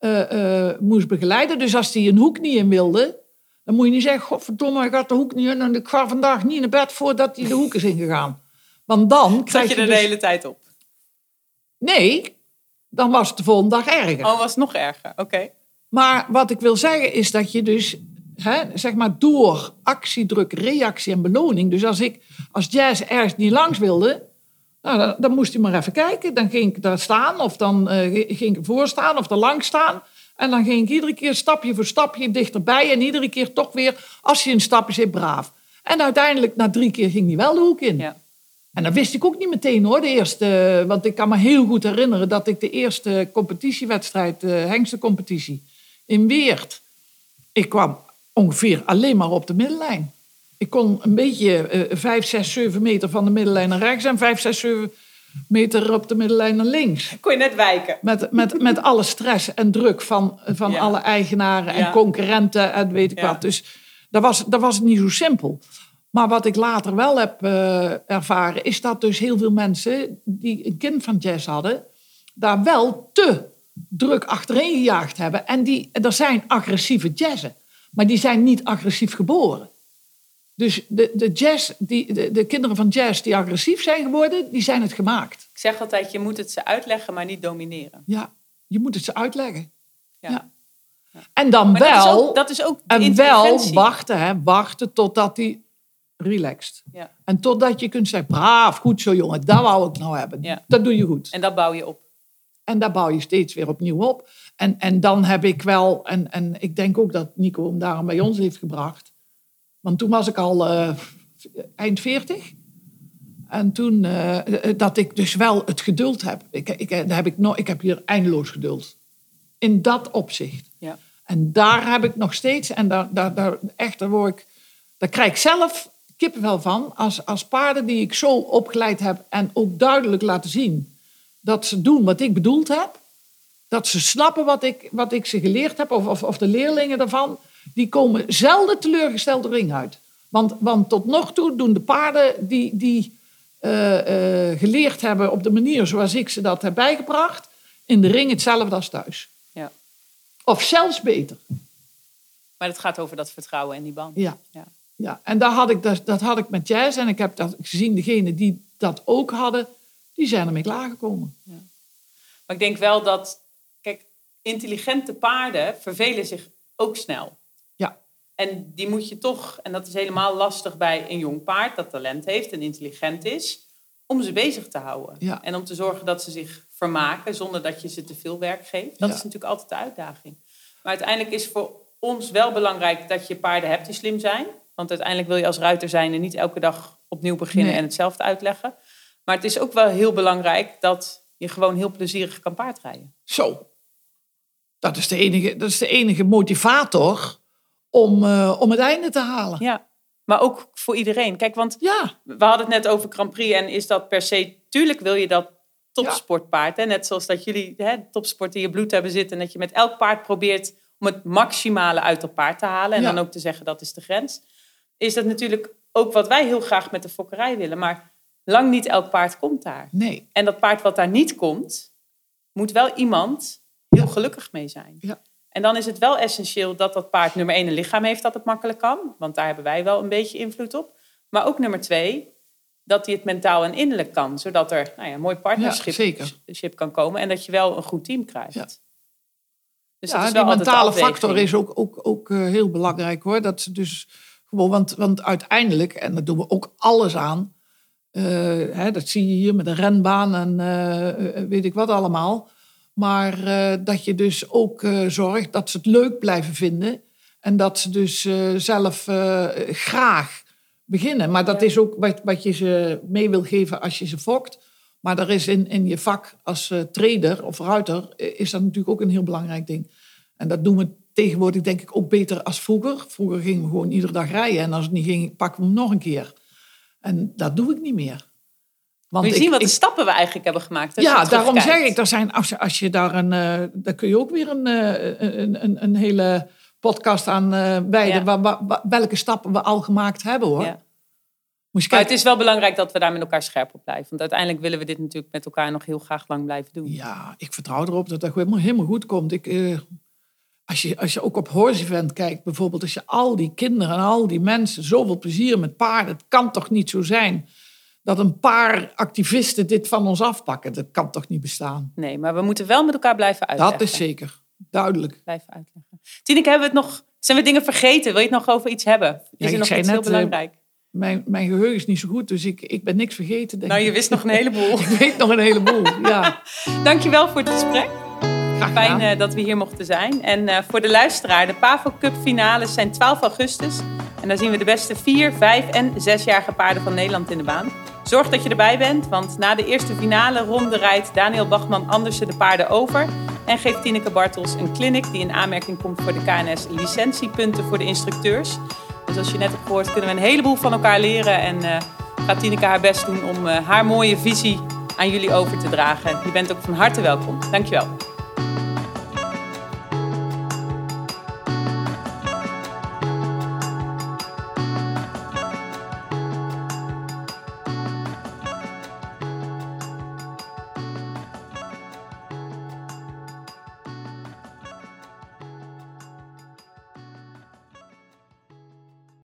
Speaker 1: uh, uh, moest begeleiden. Dus als hij een hoek niet in wilde, dan moet je niet zeggen: Godverdomme, ik gaat de hoek niet in en ik ga vandaag niet naar bed voordat hij de hoek is ingegaan. Want dan krijg
Speaker 2: je
Speaker 1: er
Speaker 2: de dus... hele tijd op.
Speaker 1: Nee, dan was het de volgende dag erger.
Speaker 2: Oh, was het nog erger, oké.
Speaker 1: Maar wat ik wil zeggen is dat je dus, hè, zeg maar, door actiedruk, reactie en beloning. Dus als ik als jazz ergens niet langs wilde, nou, dan, dan, moest hij maar even kijken. Dan ging ik daar staan, of dan uh, ging ik voor staan, of er langs staan. En dan ging ik iedere keer stapje voor stapje dichterbij. En iedere keer toch weer, als je een stapje zit, braaf. En uiteindelijk, na drie keer, ging hij wel de hoek in. Ja. En dat wist ik ook niet meteen hoor, de eerste. Want ik kan me heel goed herinneren dat ik de eerste competitiewedstrijd, de hengstencompetitie, in Weert. Ik kwam ongeveer alleen maar op de middenlijn. Ik kon een beetje uh, 5, 6, 7 meter van de middenlijn naar rechts en 5, 6, 7 meter op de middenlijn naar links.
Speaker 2: Kon je net wijken.
Speaker 1: Met, met, met alle stress en druk van, van alle eigenaren en concurrenten en weet ik wat. Dus dat was, dat was niet zo simpel. Maar wat ik later wel heb uh, ervaren, is dat dus heel veel mensen die een kind van jazz hadden, daar wel te druk achterin gejaagd hebben. En die, er zijn agressieve jazzen, maar die zijn niet agressief geboren. Dus de, de, jazz, die, de, de kinderen van jazz die agressief zijn geworden, die zijn het gemaakt.
Speaker 2: Ik zeg altijd, je moet het ze uitleggen, maar niet domineren.
Speaker 1: Ja, je moet het ze uitleggen.
Speaker 2: Ja.
Speaker 1: Ja. En dan
Speaker 2: Maar dat is
Speaker 1: wel,
Speaker 2: ook, dat is ook
Speaker 1: en wel wachten, hè, wachten totdat hij relaxt.
Speaker 2: Ja.
Speaker 1: En totdat je kunt zeggen, braaf, goed zo jongen, dat wou ik nou hebben.
Speaker 2: Ja.
Speaker 1: Dat doe je goed.
Speaker 2: En dat bouw je op.
Speaker 1: En daar bouw je steeds weer opnieuw op. En, en dan heb ik wel, en, en ik denk ook dat Nico hem daarom bij ons heeft gebracht. Want toen was ik al eh, eind 40. En toen, eh, eh, dat ik dus wel het geduld heb. Ik, ik, heb ik, nog, ik heb hier eindeloos geduld. In dat opzicht.
Speaker 2: Ja.
Speaker 1: En daar heb ik nog steeds, en daar, daar, daar, echt, daar, word ik, daar krijg ik zelf kippenvel van. Als, als paarden die ik zo opgeleid heb en ook duidelijk laten zien dat ze doen wat ik bedoeld heb. Dat ze snappen wat ik, wat ik ze geleerd heb, of, of, of de leerlingen daarvan. Die komen zelden teleurgesteld de ring uit. Want, want tot nog toe doen de paarden die, die eh, eh, geleerd hebben op de manier zoals ik ze dat heb bijgebracht, in de ring hetzelfde als thuis.
Speaker 2: Ja.
Speaker 1: Of zelfs beter.
Speaker 2: Maar het gaat over dat vertrouwen en die band.
Speaker 1: Ja.
Speaker 2: Ja.
Speaker 1: Ja, en daar had ik, dat, dat had ik met jazz. En ik heb dat gezien, degenen die dat ook hadden, die zijn ermee klaargekomen.
Speaker 2: Maar ik denk wel dat, kijk, intelligente paarden vervelen zich ook snel.
Speaker 1: Ja,
Speaker 2: En die moet je toch, en dat is helemaal lastig bij een jong paard dat talent heeft en intelligent is, om ze bezig te houden.
Speaker 1: Ja.
Speaker 2: En om te zorgen dat ze zich vermaken zonder dat je ze te veel werk geeft. Dat
Speaker 1: Ja.
Speaker 2: is natuurlijk altijd de uitdaging. Maar uiteindelijk is voor ons wel belangrijk dat je paarden hebt die slim zijn. Want uiteindelijk wil je als ruiter zijn en niet elke dag opnieuw beginnen
Speaker 1: Nee.
Speaker 2: en hetzelfde uitleggen. Maar het is ook wel heel belangrijk dat je gewoon heel plezierig kan paardrijden.
Speaker 1: zo. Dat is de enige, dat is de enige motivator om, eh, om het einde te halen.
Speaker 2: Ja, maar ook voor iedereen. Kijk, want
Speaker 1: Ja,
Speaker 2: we hadden het net over Grand Prix en is dat per se... Tuurlijk wil je dat topsportpaard. Hè? Net zoals dat jullie hè, topsport in je bloed hebben zitten... en dat je met elk paard probeert om het maximale uit dat paard te halen... en
Speaker 1: Ja.
Speaker 2: dan ook te zeggen dat is de grens. Is dat natuurlijk ook wat wij heel graag met de fokkerij willen. Maar lang niet elk paard komt daar.
Speaker 1: nee.
Speaker 2: En dat paard wat daar niet komt... moet wel iemand heel gelukkig mee zijn.
Speaker 1: Ja.
Speaker 2: En dan is het wel essentieel dat dat paard nummer één een lichaam heeft dat het makkelijk kan. Want daar hebben wij wel een beetje invloed op. Maar ook nummer twee, dat hij het mentaal en innerlijk kan. Zodat er nou ja, een mooi
Speaker 1: Ja,
Speaker 2: ship kan komen. En dat je wel een goed team krijgt.
Speaker 1: Ja.
Speaker 2: Dus
Speaker 1: ja, die mentale factor is ook, ook, ook eh, heel belangrijk hoor. Dat ze dus want, want uiteindelijk, en daar doen we ook alles aan. eh, hè, dat zie je hier met een renbaan en eh, eh, weet ik wat allemaal. Maar dat je dus ook zorgt dat ze het leuk blijven vinden. En dat ze dus zelf graag beginnen. Maar dat
Speaker 2: Ja.
Speaker 1: is ook wat, wat je ze mee wil geven als je ze fokt. Maar er is in, in je vak als trader of ruiter... is dat natuurlijk ook een heel belangrijk ding. En dat doen we tegenwoordig denk ik ook beter als vroeger. Vroeger gingen we gewoon iedere dag rijden. En als het niet ging, pakken we hem nog een keer. En dat doe ik niet meer. Want ik-
Speaker 2: zien wat
Speaker 1: ik-
Speaker 2: de stappen we eigenlijk hebben gemaakt.
Speaker 1: ja, daarom zeg ik, er zijn, als, je- als je daar een, eh daar kun je ook weer een, eh, een, een, een hele podcast aan eh wijden.
Speaker 2: Ja.
Speaker 1: Wa- wa- wa- welke stappen we al gemaakt hebben hoor.
Speaker 2: Ja. Maar het is wel belangrijk dat we daar met elkaar scherp op blijven. Want uiteindelijk willen we dit natuurlijk met elkaar nog heel graag lang blijven doen.
Speaker 1: Ja, ik vertrouw erop dat dat helemaal, helemaal goed komt. Ik, als, je, als je ook op Horse Event kijkt, bijvoorbeeld, als je al die kinderen en al die mensen zoveel plezier met paarden, het kan toch niet zo zijn dat een paar activisten dit van ons afpakken. Dat kan toch niet bestaan.
Speaker 2: Nee, maar we moeten wel met elkaar blijven uitleggen.
Speaker 1: Dat is zeker, duidelijk.
Speaker 2: Blijven uitleggen. Tineke, hebben we het nog... Zijn we dingen vergeten? Wil je het nog over iets hebben? Is
Speaker 1: Ja,
Speaker 2: er nog iets heel
Speaker 1: net, eh,
Speaker 2: belangrijk?
Speaker 1: Mijn, mijn geheugen is niet zo goed, dus ik, ik ben niks vergeten. Denk
Speaker 2: Nou, je wist nog een heleboel.
Speaker 1: Ik weet nog een heleboel, ja.
Speaker 2: Dankjewel voor het gesprek. Fijn eh, dat we hier mochten zijn. En eh, voor de luisteraar, de Pavo Cup finales zijn 12 augustus. En daar zien we de beste 4, 5 en 6-jarige paarden van Nederland in de baan. Zorg dat je erbij bent, want na de eerste finale ronde rijdt Daniel Bachman Andersen de paarden over. En geeft Tineke Bartels een clinic die in aanmerking komt voor de KNS licentiepunten voor de instructeurs. Dus als je net hebt gehoord, kunnen we een heleboel van elkaar leren. En eh, gaat Tineke haar best doen om haar mooie visie aan jullie over te dragen. Je bent ook van harte welkom. Dankjewel.